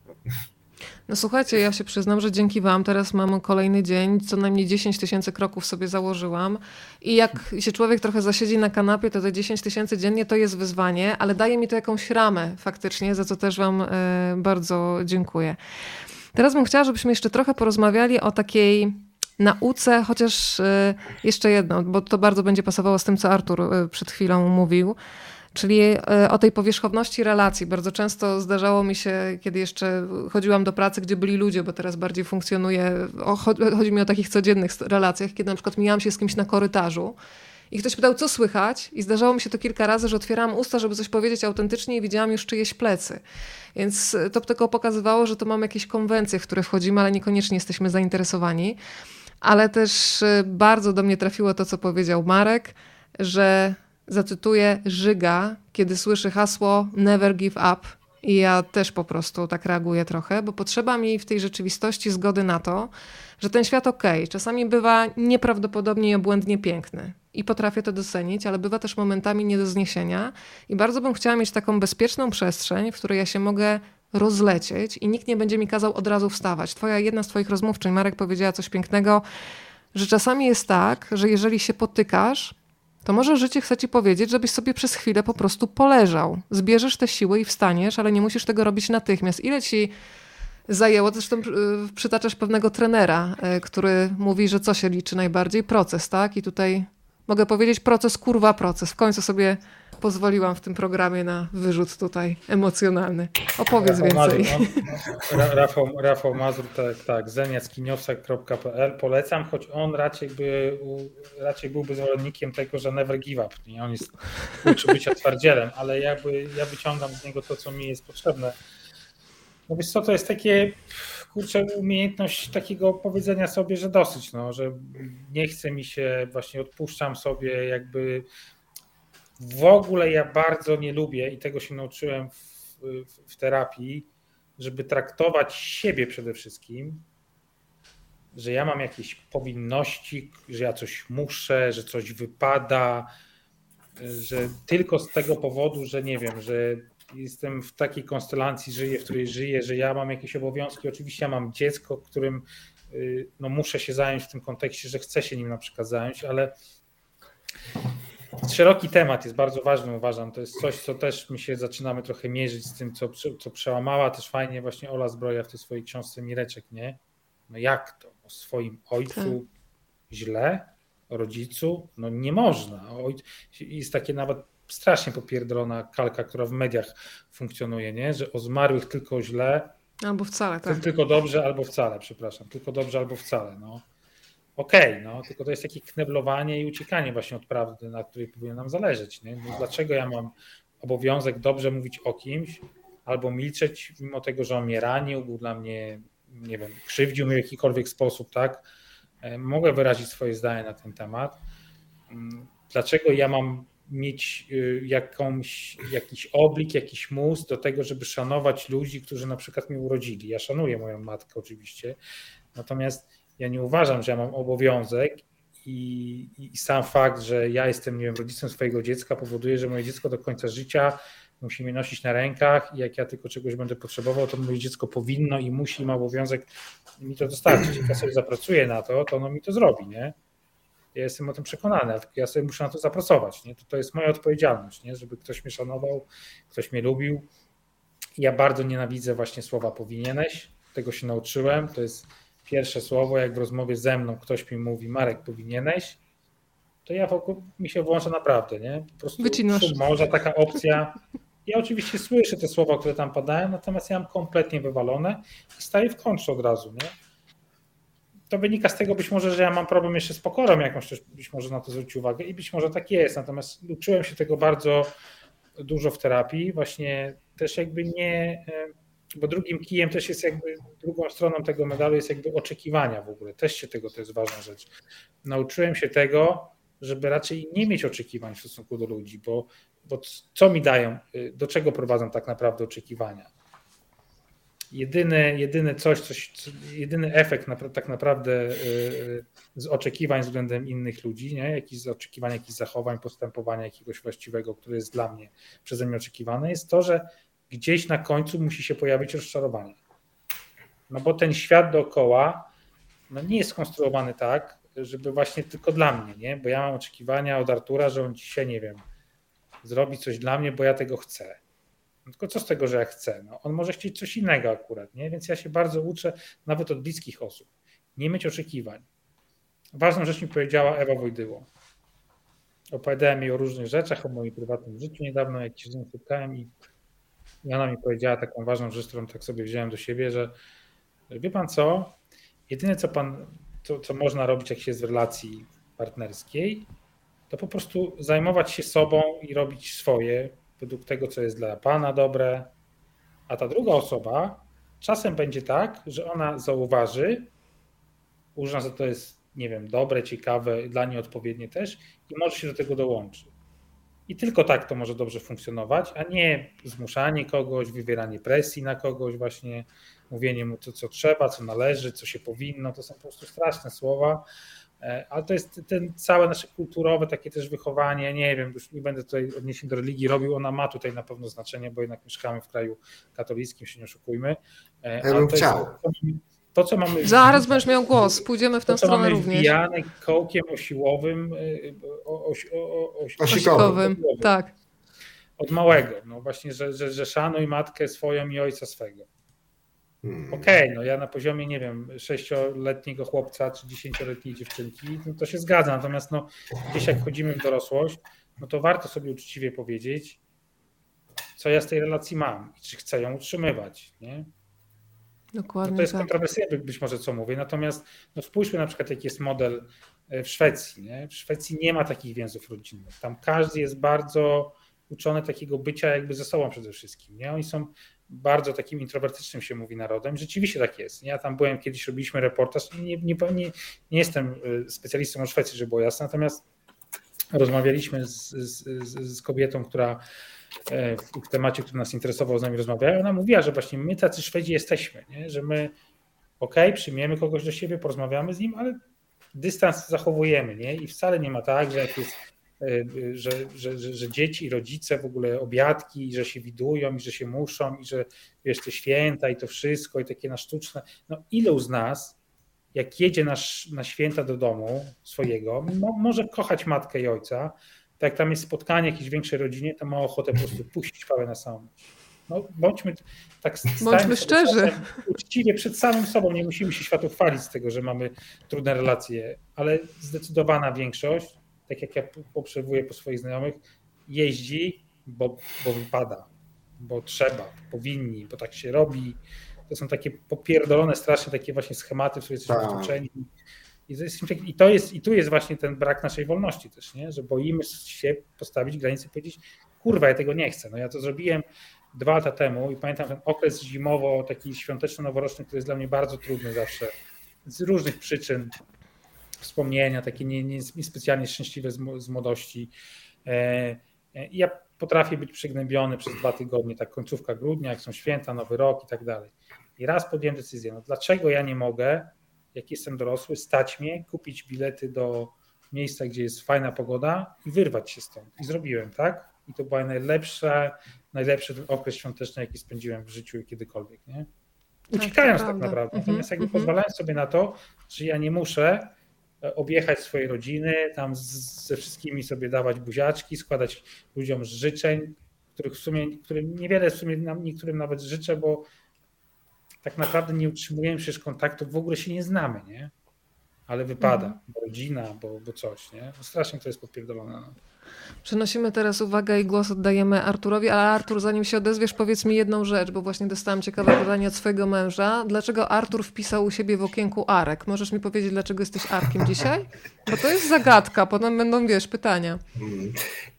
No słuchajcie, ja się przyznam, że dzięki Wam teraz mam kolejny dzień, co najmniej 10 tysięcy kroków sobie założyłam. I jak się człowiek trochę zasiedzi na kanapie, to te 10 tysięcy dziennie to jest wyzwanie, ale daje mi to jakąś ramę faktycznie, za co też Wam e, bardzo dziękuję. Teraz bym chciała, żebyśmy jeszcze trochę porozmawiali o takiej nauce, chociaż e, jeszcze jedno, bo to bardzo będzie pasowało z tym, co Artur e, przed chwilą mówił czyli e, o tej powierzchowności relacji. Bardzo często zdarzało mi się, kiedy jeszcze chodziłam do pracy, gdzie byli ludzie, bo teraz bardziej funkcjonuje, chodzi mi o takich codziennych relacjach, kiedy na przykład mijałam się z kimś na korytarzu i ktoś pytał, co słychać? I zdarzało mi się to kilka razy, że otwierałam usta, żeby coś powiedzieć autentycznie i widziałam już czyjeś plecy. Więc to tylko pokazywało, że to mamy jakieś konwencje, w które wchodzimy, ale niekoniecznie jesteśmy zainteresowani. Ale też e, bardzo do mnie trafiło to, co powiedział Marek, że zacytuję Żyga, kiedy słyszy hasło Never give up. I ja też po prostu tak reaguję trochę, bo potrzeba mi w tej rzeczywistości zgody na to, że ten świat ok, czasami bywa nieprawdopodobnie i obłędnie piękny. I potrafię to docenić, ale bywa też momentami nie do zniesienia. I bardzo bym chciała mieć taką bezpieczną przestrzeń, w której ja się mogę rozlecieć i nikt nie będzie mi kazał od razu wstawać. Twoja jedna z Twoich rozmówczyń, Marek, powiedziała coś pięknego, że czasami jest tak, że jeżeli się potykasz, to może życie chce ci powiedzieć, żebyś sobie przez chwilę po prostu poleżał. Zbierzesz te siły i wstaniesz, ale nie musisz tego robić natychmiast. Ile ci zajęło? Zresztą y, przytaczasz pewnego trenera, y, który mówi, że co się liczy najbardziej? Proces, tak? I tutaj mogę powiedzieć proces, kurwa proces. W końcu sobie pozwoliłam w tym programie na wyrzut tutaj emocjonalny. Opowiedz Rafał więcej. Mazur, no, Rafał, Rafał Mazur, tak, tak, zeniackiniowsak.pl polecam, choć on raczej, by, raczej byłby zwolennikiem tego, że never give up. Nie? On jest, uczy bycia twardzielem, ale jakby ja wyciągam z niego to, co mi jest potrzebne. No wiesz co, to jest takie kurczę, umiejętność takiego powiedzenia sobie, że dosyć, no, że nie chce mi się, właśnie odpuszczam sobie jakby w ogóle ja bardzo nie lubię i tego się nauczyłem w, w, w terapii, żeby traktować siebie przede wszystkim, że ja mam jakieś powinności, że ja coś muszę, że coś wypada, że tylko z tego powodu, że nie wiem, że jestem w takiej konstelacji, żyję, w której żyję, że ja mam jakieś obowiązki. Oczywiście ja mam dziecko, którym y, no, muszę się zająć w tym kontekście, że chcę się nim na przykład zająć, ale szeroki temat jest bardzo ważny, uważam. To jest coś, co też my się zaczynamy trochę mierzyć z tym, co, co przełamała też fajnie właśnie Ola Zbroja w tej swojej książce Mireczek, nie? No jak to? O swoim ojcu tak. źle? O rodzicu? No nie można. Jest takie nawet strasznie popierdolona kalka, która w mediach funkcjonuje, nie? Że o zmarłych tylko źle. Albo wcale, tak. Tylko dobrze, albo wcale, przepraszam. Tylko dobrze, albo wcale, no okej, okay, no, tylko to jest takie kneblowanie i uciekanie właśnie od prawdy, na której powinno nam zależeć. Nie? No, dlaczego ja mam obowiązek dobrze mówić o kimś, albo milczeć, mimo tego, że on mnie ranił, był dla mnie, nie wiem, krzywdził mnie w jakikolwiek sposób, tak? E, mogę wyrazić swoje zdanie na ten temat. Mm, dlaczego ja mam mieć y, jakąś, jakiś oblik, jakiś mus do tego, żeby szanować ludzi, którzy na przykład mnie urodzili. Ja szanuję moją matkę oczywiście, natomiast ja nie uważam, że ja mam obowiązek i, i, sam fakt, że ja jestem nie wiem, rodzicem swojego dziecka powoduje, że moje dziecko do końca życia musi mnie nosić na rękach i jak ja tylko czegoś będę potrzebował, to moje dziecko powinno i musi, ma obowiązek mi to dostarczyć. Jak ja sobie zapracuję na to, to ono mi to zrobi, nie? Ja jestem o tym przekonany, tylko ja sobie muszę na to zapracować, nie? To, to jest moja odpowiedzialność, nie? Żeby ktoś mnie szanował, ktoś mnie lubił. Ja bardzo nienawidzę właśnie słowa powinieneś, tego się nauczyłem, to jest pierwsze słowo, jak w rozmowie ze mną ktoś mi mówi, Marek, powinieneś, to ja wokół mi się włącza naprawdę, nie? Po prostu Wycinasz. może taka opcja. Ja oczywiście słyszę te słowa, które tam padają, natomiast ja mam kompletnie wywalone i staję w kontrze od razu, nie? To wynika z tego być może, że ja mam problem jeszcze z pokorą jakąś też być może na to zwrócić uwagę i być może tak jest, natomiast uczyłem się tego bardzo dużo w terapii, właśnie też jakby nie, bo drugim kijem też jest jakby, drugą stroną tego medalu jest jakby oczekiwania w ogóle, też się tego, to jest ważna rzecz. Nauczyłem się tego, żeby raczej nie mieć oczekiwań w stosunku do ludzi, bo, bo co mi dają, y, do czego prowadzą tak naprawdę oczekiwania? Jedyny, jedyny coś, coś, jedyny efekt na, tak naprawdę y, y, z oczekiwań względem innych ludzi, nie? Jakiś oczekiwań, jakichś zachowań, postępowania jakiegoś właściwego, które jest dla mnie przeze mnie oczekiwane, jest to, że gdzieś na końcu musi się pojawić rozczarowanie. No bo ten świat dookoła no nie jest skonstruowany tak, żeby właśnie tylko dla mnie, nie? Bo ja mam oczekiwania od Artura, że on dzisiaj, nie wiem, zrobi coś dla mnie, bo ja tego chcę. No tylko co z tego, że ja chcę? No, on może chcieć coś innego akurat, nie? Więc ja się bardzo uczę, nawet od bliskich osób, nie mieć oczekiwań. Ważną rzecz mi powiedziała Ewa Wojdyło. Opowiadałem jej o różnych rzeczach, o moim prywatnym życiu niedawno, jak się z nią spotkałem i ona mi powiedziała taką ważną rzecz, którą tak sobie wziąłem do siebie, że wie pan co, jedyne co pan co, co można robić, jak się jest w relacji partnerskiej, to po prostu zajmować się sobą i robić swoje według tego, co jest dla pana dobre, a ta druga osoba czasem będzie tak, że ona zauważy, uzna, że to jest, nie wiem, dobre, ciekawe, dla niej odpowiednie też i może się do tego dołączyć. I tylko tak to może dobrze funkcjonować, a nie zmuszanie kogoś, wywieranie presji na kogoś, właśnie mówienie mu to, co trzeba, co należy, co się powinno. To są po prostu straszne słowa. E, ale to jest ten całe nasze kulturowe takie też wychowanie, nie wiem, już nie będę tutaj odniesień do religii robił, ona ma tutaj na pewno znaczenie, bo jednak mieszkamy w kraju katolickim, się nie oszukujmy. E, ja bym chciał. To, co mamy. Zaraz będziesz miał głos, pójdziemy w tę to, stronę mamy również. Wbijane kołkiem osiłowym, e, osi, osikowym, tak. Od małego. No właśnie, że, że, że szanuj matkę swoją i ojca swego. Hmm. Okej, okay, no ja na poziomie, nie wiem, sześcioletniego chłopca czy dziesięcioletniej dziewczynki, no to się zgadza. Natomiast no, gdzieś jak wchodzimy w dorosłość, no to warto sobie uczciwie powiedzieć, co ja z tej relacji mam i czy chcę ją utrzymywać. Nie? Dokładnie. No to jest tak. kontrowersyjne być może, co mówię. Natomiast no spójrzmy na przykład, jaki jest model e, w Szwecji. Nie? W Szwecji nie ma takich więzów rodzinnych. Tam każdy jest bardzo uczony takiego bycia jakby ze sobą przede wszystkim. Nie? Oni są bardzo takim introwertycznym się mówi narodem. Rzeczywiście tak jest. Ja tam byłem kiedyś, robiliśmy reportaż nie, nie, nie, nie jestem y, specjalistą o Szwecji, żeby było jasne, natomiast rozmawialiśmy z, z, z kobietą, która e, w temacie, który nas interesował, z nami rozmawiała. Ona mówiła, że właśnie my tacy Szwedzi jesteśmy, nie? że my ok, przyjmiemy kogoś do siebie, porozmawiamy z nim, ale dystans zachowujemy, nie? I wcale nie ma tak, że jak jest E, że, że, że, że, dzieci, rodzice w ogóle obiadki, że się widują i że się muszą i że wiesz, te święta i to wszystko i takie na sztuczne. No ilu z nas, jak jedzie na, na święta do domu swojego, mo, może kochać matkę i ojca, tak jak tam jest spotkanie jakiejś większej rodzinie, to ma ochotę po prostu puścić pałę na samą. No, bądźmy tak bądźmy szczerzy. Uczciwie przed samym sobą, nie musimy się światu chwalić z tego, że mamy trudne relacje, ale zdecydowana większość tak jak ja obserwuję po swoich znajomych, jeździ, bo, bo wypada, bo trzeba, powinni, bo tak się robi. To są takie popierdolone strasznie takie właśnie schematy, w które jesteśmy tak. I to, jest, I tu jest właśnie ten brak naszej wolności też, nie? że boimy się postawić granice i powiedzieć, kurwa, ja tego nie chcę. No ja to zrobiłem dwa lata temu i pamiętam ten okres zimowo, taki świąteczno-noworoczny, który jest dla mnie bardzo trudny zawsze, z różnych przyczyn, wspomnienia, takie niespecjalnie nie, nie szczęśliwe z, z młodości. E, e, ja potrafię być przygnębiony przez dwa tygodnie, tak końcówka grudnia, jak są święta, nowy rok i tak dalej. I raz podjąłem decyzję, no dlaczego ja nie mogę, jak jestem dorosły, stać mnie, kupić bilety do miejsca, gdzie jest fajna pogoda i wyrwać się stąd. I zrobiłem, tak? I to był najlepszy, najlepszy okres świąteczny, jaki spędziłem w życiu kiedykolwiek, nie? Tak, Uciekając tak, tak naprawdę. Natomiast jakby mm -hmm. pozwalając sobie na to, że ja nie muszę objechać swoje rodziny, tam ze wszystkimi sobie dawać buziaczki, składać ludziom życzeń, których w sumie, którym niewiele w sumie niektórym nawet życzę, bo tak naprawdę nie utrzymujemy przecież kontaktu, w ogóle się nie znamy, nie? Ale wypada, mhm. bo rodzina, bo, bo coś, nie? No strasznie to jest popierdolone. No. Przenosimy teraz uwagę i głos oddajemy Arturowi, ale Artur, zanim się odezwiesz, powiedz mi jedną rzecz, bo właśnie dostałam ciekawe pytanie od swojego męża. Dlaczego Artur wpisał u siebie w okienku Arek? Możesz mi powiedzieć, dlaczego jesteś Arkiem dzisiaj? Bo to jest zagadka, potem będą, wiesz, pytania.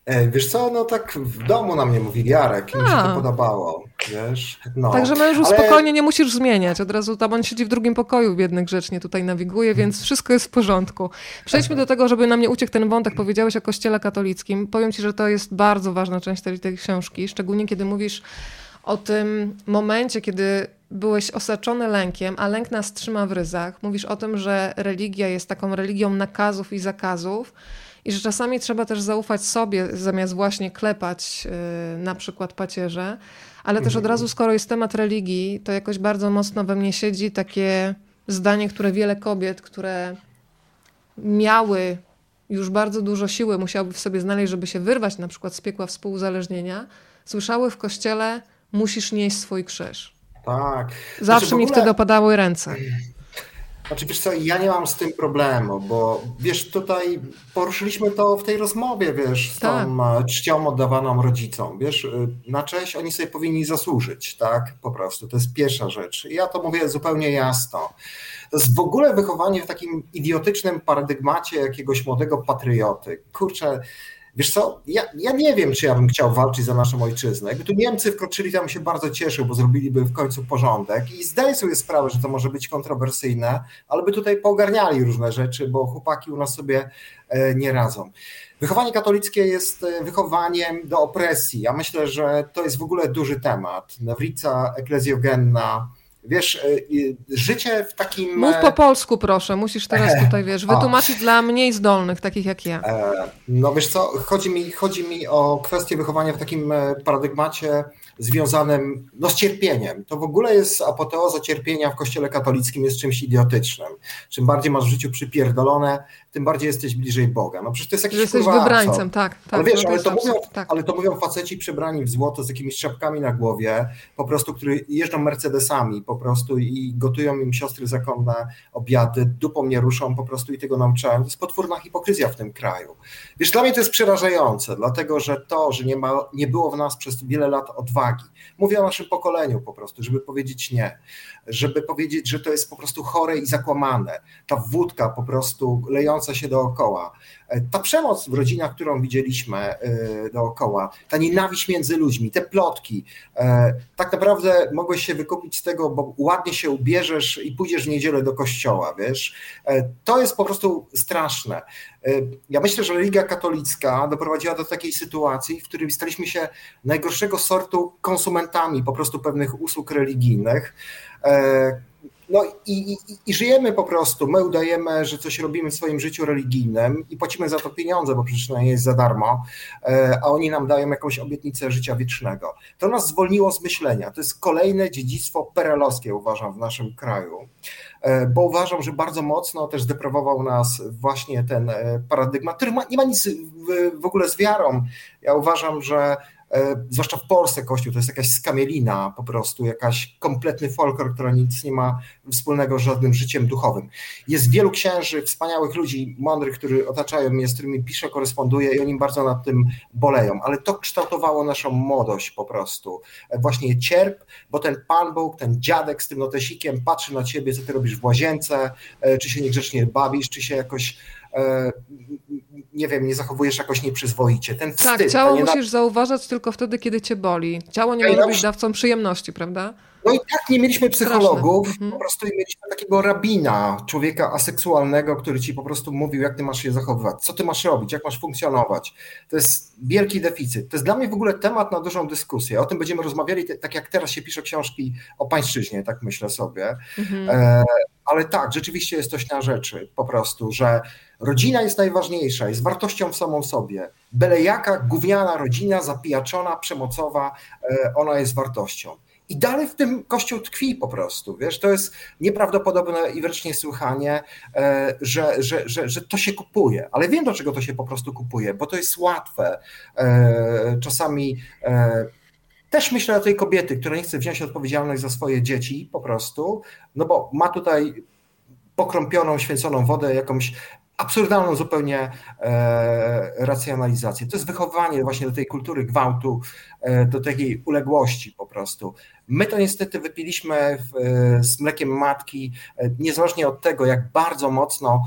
E, wiesz co, no tak w domu na mnie mówili Jarek i mi się to podobało, wiesz. No. Także mężu Ale... spokojnie nie musisz zmieniać, od razu tam on siedzi w drugim pokoju, biedny grzecznie tutaj nawiguje, więc wszystko jest w porządku. Przejdźmy do tego, żeby nam nie uciekł ten wątek, powiedziałeś o kościele katolickim. Powiem ci, że to jest bardzo ważna część tej, tej książki, szczególnie kiedy mówisz o tym momencie, kiedy byłeś osaczony lękiem, a lęk nas trzyma w ryzach. Mówisz o tym, że religia jest taką religią nakazów i zakazów, i że czasami trzeba też zaufać sobie, zamiast właśnie klepać yy, na przykład pacierze. Ale też od mhm. razu, skoro jest temat religii, to jakoś bardzo mocno we mnie siedzi takie zdanie, które wiele kobiet, które miały już bardzo dużo siły, musiałyby w sobie znaleźć, żeby się wyrwać na przykład z piekła współuzależnienia, słyszały w kościele, musisz nieść swój krzyż. Tak. Zawsze znaczy, mi ogóle... wtedy opadały ręce. Znaczy wiesz co, ja nie mam z tym problemu, bo wiesz, tutaj poruszyliśmy to w tej rozmowie, wiesz, z tak. tą e, czcią oddawaną rodzicom, wiesz, e, na cześć oni sobie powinni zasłużyć, tak, po prostu, to jest pierwsza rzecz. Ja to mówię zupełnie jasno. To jest w ogóle wychowanie w takim idiotycznym paradygmacie jakiegoś młodego patrioty. Kurczę, Wiesz co, ja, ja nie wiem, czy ja bym chciał walczyć za naszą ojczyznę. Jakby tu Niemcy wkroczyli, tam się bardzo cieszył, bo zrobiliby w końcu porządek i zdaję sobie sprawę, że to może być kontrowersyjne, ale by tutaj poogarniali różne rzeczy, bo chłopaki u nas sobie e, nie radzą. Wychowanie katolickie jest e, wychowaniem do opresji. Ja myślę, że to jest w ogóle duży temat. Nawrica eklezjogenna, Wiesz, e, życie w takim. Mów po polsku, proszę. Musisz teraz tutaj, wiesz, wytłumaczyć o. dla mniej zdolnych, takich jak ja. No wiesz co, chodzi mi, chodzi mi o kwestię wychowania w takim paradygmacie związanym no, z cierpieniem. To w ogóle jest apoteoza cierpienia w kościele katolickim, jest czymś idiotycznym. Czym bardziej masz w życiu przypierdolone, tym bardziej jesteś bliżej Boga. No przecież to jest jakiś Jesteś wybrańcem, tak. tak ale wiesz, no ale, to mówią, tak. ale to mówią faceci przebrani w złoto z jakimiś czapkami na głowie, po prostu, którzy jeżdżą Mercedesami po prostu i gotują im siostry zakonne obiady, dupą nie ruszą po prostu i tego nauczałem. To jest potworna hipokryzja w tym kraju. Wiesz, dla mnie to jest przerażające, dlatego że to, że nie, ma, nie było w nas przez wiele lat odwagi, mówię o naszym pokoleniu po prostu, żeby powiedzieć nie, żeby powiedzieć, że to jest po prostu chore i zakłamane. Ta wódka po prostu lejąca się dookoła, e, ta przemoc w rodzinach, którą widzieliśmy e, dookoła, ta nienawiść między ludźmi, te plotki, e, tak naprawdę mogłeś się wykupić z tego, bo ładnie się ubierzesz i pójdziesz w niedzielę do kościoła, wiesz. To jest po prostu straszne. Ja myślę, że religia katolicka doprowadziła do takiej sytuacji, w której staliśmy się najgorszego sortu konsumentami po prostu pewnych usług religijnych. E, no i, i, i, żyjemy po prostu. My udajemy, że coś robimy w swoim życiu religijnym i płacimy za to pieniądze, bo przecież to nie jest za darmo, e, a oni nam dają jakąś obietnicę życia wiecznego. To nas zwolniło z myślenia. To jest kolejne dziedzictwo perelowskie, uważam, w naszym kraju, e, bo uważam, że bardzo mocno też zdeprawował nas właśnie ten paradygmat, który ma, nie ma nic w, ogóle z wiarą. Ja uważam, że zwłaszcza w Polsce Kościół to jest jakaś skamielina po prostu, jakaś kompletny folklor, która nic nie ma wspólnego z żadnym życiem duchowym. Jest wielu księży, wspaniałych ludzi, mądrych, którzy otaczają mnie, z którymi piszę, koresponduję i oni bardzo nad tym boleją, ale to kształtowało naszą młodość po prostu. E, właśnie cierp, bo ten Pan Bóg, ten dziadek z tym notesikiem patrzy na ciebie, co ty robisz w łazience, e, czy się niegrzecznie bawisz, czy się jakoś nie wiem, nie zachowujesz jakoś nieprzyzwoicie. Ten wstyd, tak, ciało musisz zauważać tylko wtedy, kiedy cię boli. Ciało nie może być dawcą przyjemności, prawda? No i tak nie mieliśmy psychologów, mhm. po prostu mieliśmy takiego rabina, człowieka aseksualnego, który ci po prostu mówił, jak ty masz się zachowywać, co ty masz robić, jak masz funkcjonować. To jest wielki deficyt. To jest dla mnie w ogóle temat na dużą dyskusję. O tym będziemy rozmawiali, tak jak teraz się pisze książki o pańszczyźnie, tak myślę sobie. Mhm. E, ale tak, rzeczywiście jest coś na rzeczy, po prostu, że rodzina jest najważniejsza, jest wartością w samą sobie. Byle jaka gówniana rodzina, zapijaczona, przemocowa, e, ona jest wartością. I dalej w tym Kościół tkwi po prostu, wiesz, to jest nieprawdopodobne i wręcz niesłychanie, e, że, że, że, że to się kupuje, ale wiem do czego to się po prostu kupuje, bo to jest łatwe. E, czasami też myślę o tej kobiety, która nie chce wziąć odpowiedzialność za swoje dzieci po prostu, no bo ma tutaj pokrąpioną, święconą wodę, jakąś absurdalną zupełnie e, racjonalizację. To jest wychowanie właśnie do tej kultury gwałtu, e, do takiej uległości po prostu. My to niestety wypiliśmy e, z mlekiem matki, niezależnie od tego, jak bardzo mocno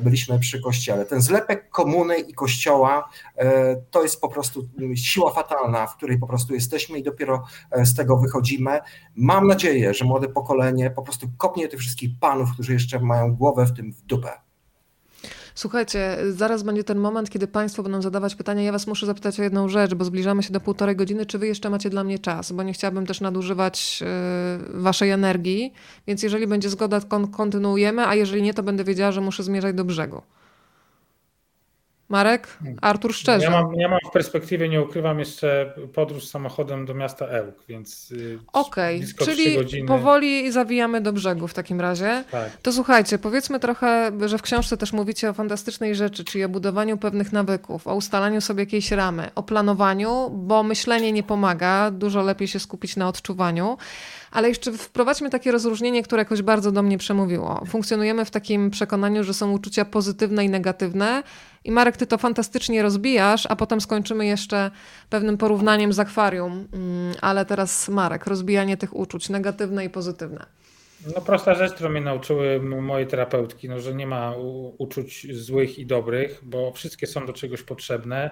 byliśmy przy kościele. Ten zlepek komuny i kościoła to jest po prostu siła fatalna, w której po prostu jesteśmy i dopiero z tego wychodzimy. Mam nadzieję, że młode pokolenie po prostu kopnie tych wszystkich panów, którzy jeszcze mają głowę w tym w dupę. Słuchajcie, zaraz będzie ten moment, kiedy Państwo będą zadawać pytania. Ja Was muszę zapytać o jedną rzecz, bo zbliżamy się do półtorej godziny. Czy Wy jeszcze macie dla mnie czas? Bo nie chciałabym też nadużywać yy, Waszej energii, więc jeżeli będzie zgoda, kontynuujemy, a jeżeli nie, to będę wiedziała, że muszę zmierzać do brzegu. Marek? Artur szczerze. Ja mam, ja mam w perspektywie, nie ukrywam, jeszcze podróż samochodem do miasta Ełk, więc. Y, Okej, okay. czyli godziny... powoli zawijamy do brzegu w takim razie. Tak. To słuchajcie, powiedzmy trochę, że w książce też mówicie o fantastycznej rzeczy, czyli o budowaniu pewnych nawyków, o ustalaniu sobie jakiejś ramy, o planowaniu, bo myślenie nie pomaga, dużo lepiej się skupić na odczuwaniu. Ale jeszcze wprowadźmy takie rozróżnienie, które jakoś bardzo do mnie przemówiło. Funkcjonujemy w takim przekonaniu, że są uczucia pozytywne i negatywne. I Marek, ty to fantastycznie rozbijasz, a potem skończymy jeszcze pewnym porównaniem z akwarium. Mm, ale teraz Marek, rozbijanie tych uczuć, negatywne i pozytywne. No prosta rzecz, którą mnie nauczyły moje terapeutki, no, że nie ma uczuć złych i dobrych, bo wszystkie są do czegoś potrzebne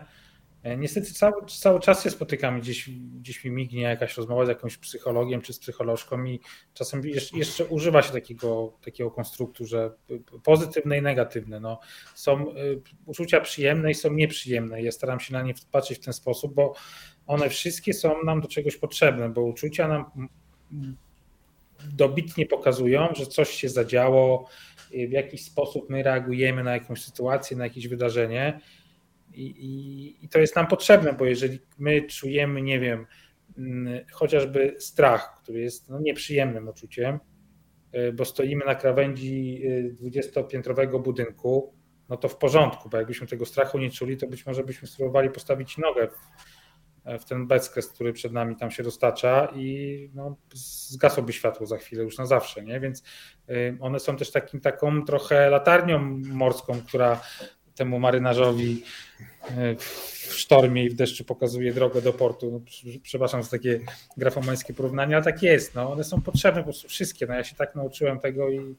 niestety cały, cały czas się spotykamy, gdzieś, gdzieś mi mignie jakaś rozmowa z jakimś psychologiem czy z psycholożką i czasem jeszcze, używa się takiego, takiego konstruktu, że pozytywne i negatywne. No, są e, uczucia przyjemne i są nieprzyjemne. Ja staram się na nie patrzeć w ten sposób, bo one wszystkie są nam do czegoś potrzebne, bo uczucia nam dobitnie pokazują, że coś się zadziało, w jakiś sposób my reagujemy na jakąś sytuację, na jakieś wydarzenie i, i, I, to jest nam potrzebne, bo jeżeli my czujemy, nie wiem, mm, chociażby strach, który jest no, nieprzyjemnym uczuciem, y, bo stoimy na krawędzi 20-piętrowego y, budynku, no to w porządku, bo jakbyśmy tego strachu nie czuli, to być może byśmy spróbowali postawić nogę w, ten bezkres, który przed nami tam się roztacza i no, zgasłoby światło za chwilę, już na zawsze, nie? Więc y, one są też takim, taką trochę latarnią morską, która temu marynarzowi e, w sztormie i w deszczu pokazuje drogę do portu. No, przepraszam za takie grafomańskie porównania, ale tak jest. No, one są potrzebne po prostu wszystkie. No, ja się tak nauczyłem tego i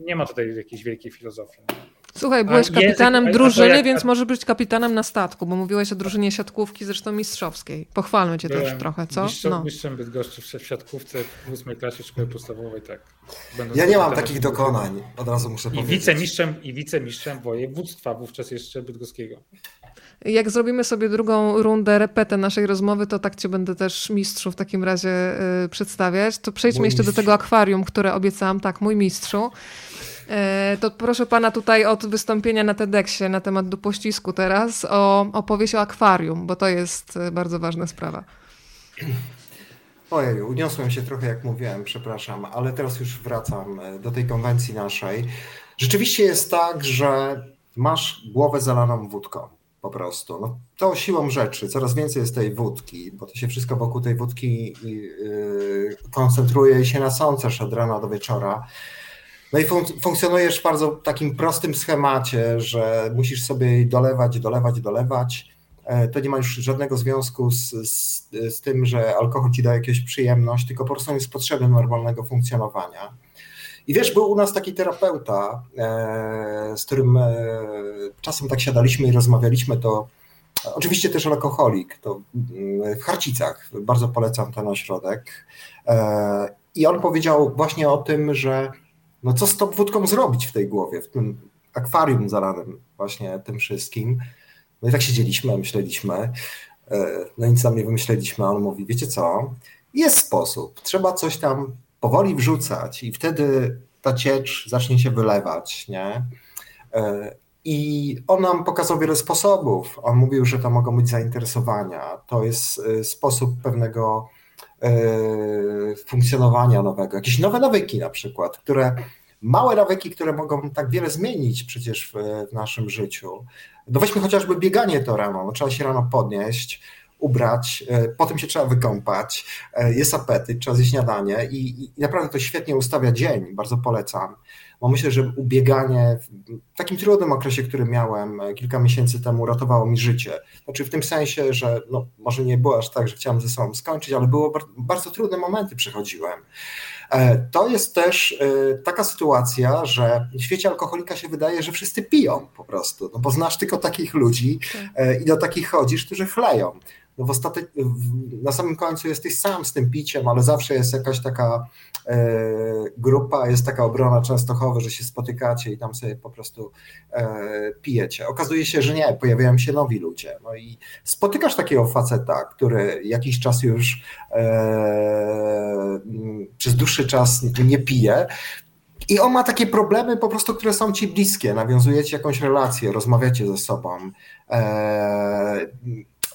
nie ma tutaj jakiejś wielkiej filozofii. No. Słuchaj, byłeś kapitanem język, drużyny, jak... więc możesz być kapitanem na statku, bo mówiłeś o drużynie siatkówki, zresztą mistrzowskiej. Pochwalmy cię Byłem też trochę, co? Mistrzem, no. mistrzem Bydgoszczy w siatkówce w ósmej klasie szkoły podstawowej, tak. ja nie mam takich dokonań, od razu muszę I powiedzieć. Wicemistrzem, I wicemistrzem województwa wówczas jeszcze bydgoskiego. Jak zrobimy sobie drugą rundę, repetę naszej rozmowy, to tak cię będę też mistrzu w takim razie yy, przedstawiać. To przejdźmy mój jeszcze mistrz. do tego akwarium, które obiecałam. Tak, mój mistrzu. E, to proszę pana tutaj od wystąpienia na TEDxie na temat do pościsku teraz o opowieść o akwarium, bo to jest e, bardzo ważna sprawa. Ojej, uniosłem się trochę, jak mówiłem, przepraszam, ale teraz już wracam e, do tej konwencji naszej. Rzeczywiście jest tak, że masz głowę zalaną wódką po prostu. No, to siłą rzeczy, coraz więcej jest tej wódki, bo to się wszystko wokół tej wódki yy, koncentruje i się nasącasz od rana do wieczora. No i fun- funkcjonujesz w bardzo takim prostym schemacie, że musisz sobie dolewać, dolewać, dolewać. E, to nie ma już żadnego związku z, z, z tym, że alkohol ci da jakąś przyjemność, tylko po prostu jest potrzebny normalnego funkcjonowania. I wiesz, był u nas taki terapeuta, e, z którym e, czasem tak siadaliśmy i rozmawialiśmy, to oczywiście też alkoholik, to mm, w Harcicach, bardzo polecam ten ośrodek. I on powiedział właśnie o tym, że no co z tą wódką zrobić w tej głowie, w tym akwarium zalanym właśnie tym wszystkim. No i tak siedzieliśmy, myśleliśmy, e, no nic tam nie wymyśleliśmy, a on mówi, wiecie co, jest sposób, trzeba coś tam powoli wrzucać i wtedy ta ciecz zacznie się wylewać, nie? E, I on nam pokazał wiele sposobów. On mówił, że to mogą być zainteresowania. To jest e, sposób pewnego funkcjonowania nowego, jakieś nowe nawyki na przykład, które małe nawyki, które mogą tak wiele zmienić przecież w, w naszym życiu. No weźmy chociażby bieganie to rano, no trzeba się rano podnieść, ubrać, potem się trzeba wykąpać, jest apetyt, trzeba zjeść śniadanie i, i naprawdę to świetnie ustawia dzień, bardzo polecam bo myślę, że ubieganie w takim trudnym okresie, który miałem kilka miesięcy temu, ratowało mi życie. Znaczy w tym sensie, że no, może nie było aż tak, że chciałem ze sobą skończyć, ale było bardzo trudne momenty przechodziłem. E, to jest też e, taka sytuacja, że w świecie alkoholika się wydaje, że wszyscy piją po prostu, no bo znasz tylko takich ludzi tak. e, i do takich chodzisz, którzy chleją no w ostatek, na samym końcu jesteś sam z tym piciem, ale zawsze jest jakaś taka e, grupa, jest taka obrona Częstochowy, że się spotykacie i tam sobie po prostu e, pijecie. Okazuje się, że nie, pojawiają się nowi ludzie. No i spotykasz takiego faceta, który jakiś czas już e, przez dłuższy czas nie pije, i on ma takie problemy po prostu, które są ci bliskie. Nawiązujecie jakąś relację, rozmawiacie ze sobą. E,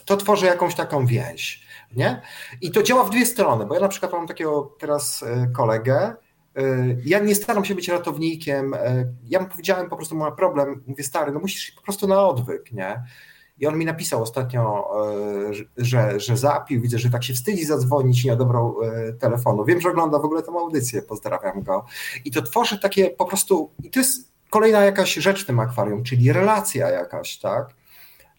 to tworzy jakąś taką więź. Nie? I to działa w dwie strony, bo ja na przykład mam takiego teraz e, kolegę, e, ja nie staram się być ratownikiem. E, ja mu powiedziałem po prostu, mam problem. Mówię, stary, no musisz po prostu na odwyk, nie? I on mi napisał ostatnio, że, że zapił, widzę, że tak się wstydzi zadzwonić i nie odebrał telefonu. Wiem, że ogląda w ogóle tę audycję, pozdrawiam go. I to tworzy takie po prostu, i to jest kolejna jakaś rzecz w tym akwarium, czyli relacja jakaś, tak?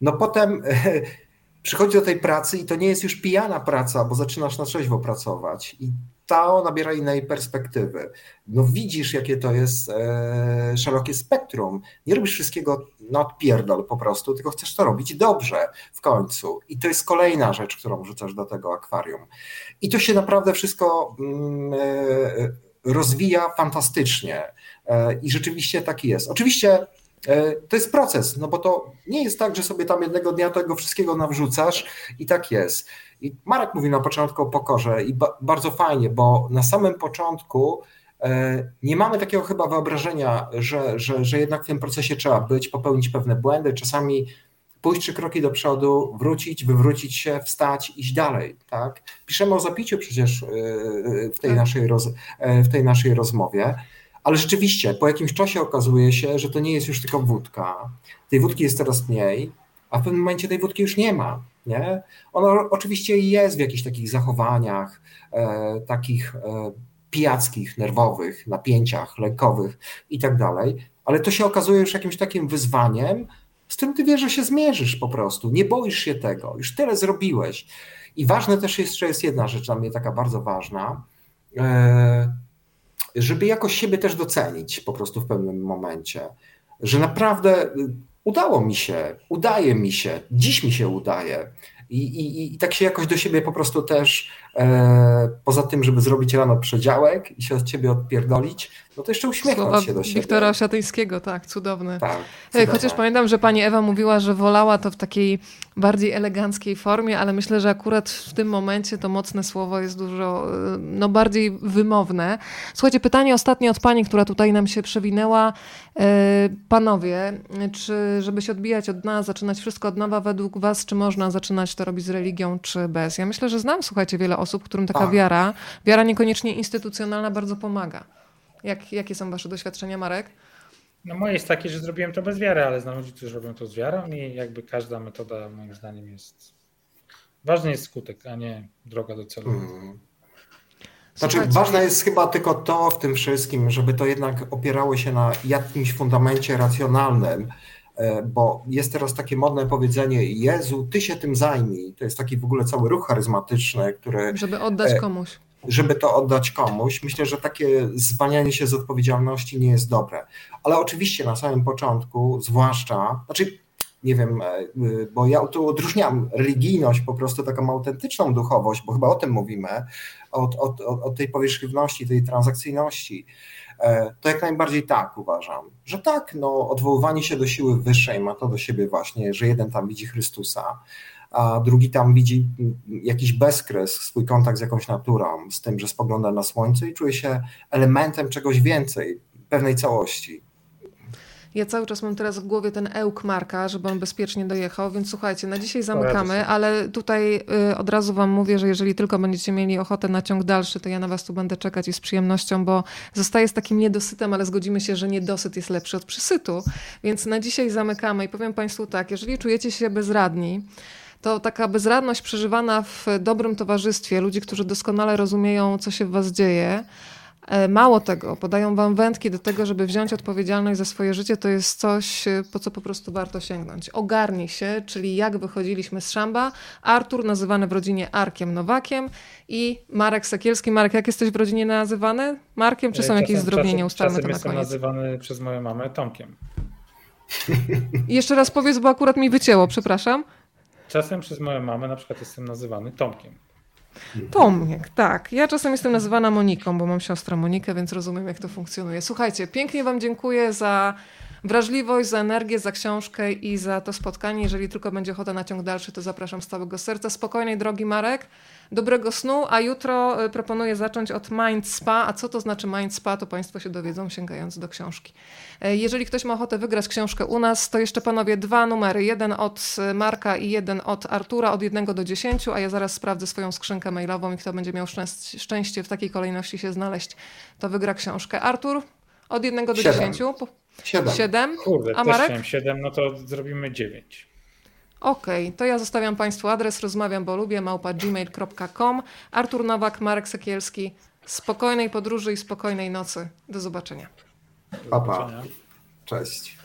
No potem przychodzi do tej pracy i to nie jest już pijana praca, bo zaczynasz na trzeźwo pracować i to nabiera innej perspektywy. No widzisz, jakie to jest e, szerokie spektrum. Nie robisz wszystkiego na odpierdol po prostu, tylko chcesz to robić dobrze w końcu. I to jest kolejna rzecz, którą rzucasz do tego akwarium. I to się naprawdę wszystko mm, e, rozwija fantastycznie. E, I rzeczywiście tak jest. Oczywiście to jest proces, no bo to nie jest tak, że sobie tam jednego dnia tego wszystkiego nawrzucasz i tak jest. I Marek mówił na początku o pokorze i ba bardzo fajnie, bo na samym początku e, nie mamy takiego chyba wyobrażenia, że, że, że jednak w tym procesie trzeba być, popełnić pewne błędy, czasami pójść trzy kroki do przodu, wrócić, wywrócić się, wstać, iść dalej. Tak? Piszemy o zapiciu przecież e, w tej, tak. naszej, roz, w tej naszej rozmowie. Ale rzeczywiście, po jakimś czasie okazuje się, że to nie jest już tylko wódka. Tej wódki jest coraz mniej, a w pewnym momencie tej wódki już nie ma. Nie? Ona oczywiście jest w jakichś takich zachowaniach, e, takich e, pijackich, nerwowych, napięciach lękowych i tak dalej, ale to się okazuje już jakimś takim wyzwaniem, z którym ty wiesz, że się zmierzysz po prostu. Nie boisz się tego, już tyle zrobiłeś. I ważne też jest, że jest jedna rzecz dla mnie taka bardzo ważna. E, żeby jakoś siebie też docenić po prostu w pewnym momencie, że naprawdę y, udało mi się, udaje mi się, dziś mi się udaje. I, i, I tak się jakoś do siebie po prostu też, poza tym, żeby zrobić rano przedziałek i się od ciebie odpierdolić, no to jeszcze uśmiechnąć Słowa się do siebie. Wiktora Osiatyńskiego, tak, cudowny. Tak, cudowne. Chociaż pamiętam, że pani Ewa mówiła, że wolała to w takiej bardziej eleganckiej formie, ale myślę, że akurat w tym momencie to mocne słowo jest dużo y, no, bardziej wymowne. Słuchajcie, pytanie ostatnie od pani, która tutaj nam się przewinęła. Panowie, czy żeby się odbijać od dna, zaczynać wszystko od nowa według was, czy można zaczynać to robić z religią, czy bez? Ja myślę, że znam, słuchajcie, wiele osób, którym taka tak. wiara, wiara niekoniecznie instytucjonalna bardzo pomaga. Jak, jakie są wasze doświadczenia, Marek? No moje jest takie, że zrobiłem to bez wiary, ale znam ludzi, którzy robią to z wiarą i jakby każda metoda moim zdaniem jest... Ważny jest skutek, a nie droga do celu. Hmm. Znaczy, ważne jest chyba tylko to w tym wszystkim, żeby to jednak opierało się na jakimś fundamencie racjonalnym, bo jest teraz takie modne powiedzenie: Jezu, ty się tym zajmij. To jest taki w ogóle cały ruch charyzmatyczny, który. Żeby oddać e, komuś żeby to oddać komuś. Myślę, że takie zwalnianie się z odpowiedzialności nie jest dobre. Ale oczywiście na samym początku, zwłaszcza, znaczy nie wiem, e, bo ja tu odróżniam religijność, po prostu taką autentyczną duchowość, bo chyba o tym mówimy, od, od, od tej powierzchowności, tej transakcyjności. E, to jak najbardziej tak uważam, że tak, no, odwoływanie się do siły wyższej ma to do siebie właśnie, że jeden tam widzi Chrystusa, a drugi tam widzi jakiś bezkres, swój kontakt z jakąś naturą, z tym, że spogląda na słońce i czuje się elementem czegoś więcej, pewnej całości. Ja cały czas mam teraz w głowie ten ełk Marka, żeby on bezpiecznie dojechał, więc słuchajcie, na dzisiaj zamykamy, ale tutaj y, od razu wam mówię, że jeżeli tylko będziecie mieli ochotę na ciąg dalszy, to ja na was tu będę czekać i z przyjemnością, bo zostaję z takim niedosytem, ale zgodzimy się, że niedosyt jest lepszy od przysytu, więc na dzisiaj zamykamy i powiem państwu tak, jeżeli czujecie się bezradni, to taka bezradność przeżywana w dobrym towarzystwie, ludzi, którzy doskonale rozumieją, co się w was dzieje. E, mało tego, podają wam wędki do tego, żeby wziąć odpowiedzialność za swoje życie, to jest coś, e, po co po prostu warto sięgnąć. Ogarnij się, czyli jak wychodziliśmy z szamba. Artur, nazywany w rodzinie Arkiem Nowakiem i Marek Sekielski. Marek, jak jesteś w rodzinie nazywany? Markiem, czy są Czasem- jakieś zdrobnienia? Ustalmy czasem to na jestem koniec. nazywany przez moją mamę Tomkiem. Jeszcze raz powiedz, bo akurat mi wycięło, przepraszam. Czasem przez moją mamę na przykład jestem nazywany Tomkiem. Tomek, tak. Ja czasem jestem nazywana Moniką, bo mam siostrę Monikę, więc rozumiem, jak to funkcjonuje. Słuchajcie, pięknie Wam dziękuję za wrażliwość, za energię, za książkę i za to spotkanie. Jeżeli tylko będzie ochota na ciąg dalszy, to zapraszam z całego serca. Spokojnej drogi, Marek. Dobrego snu, a jutro y, proponuję zacząć od Mind Spa. A co to znaczy Mind Spa, to Państwo się dowiedzą, sięgając do książki. E, Jeżeli ktoś ma ochotę wygrać książkę u nas, to jeszcze panowie dwa numery. Jeden od y, Marka i jeden od Artura, od jednego do dziesięciu, a ja zaraz sprawdzę swoją skrzynkę mailową i kto będzie miał szczęś- szczęście w takiej kolejności się znaleźć, to wygra książkę. Artur, od jednego do Siedem. dziesięciu. Po- Siedem. Siedem. Kurde, A Marek? chciałem 7, no to zrobimy 9. Okej, to ja zostawiam Państwu adres rozmawiam, bo lubię małpa gmail.com. Artur Nowak, Marek Sekielski. Spokojnej podróży i spokojnej nocy. Do zobaczenia. Pa, pa. Cześć.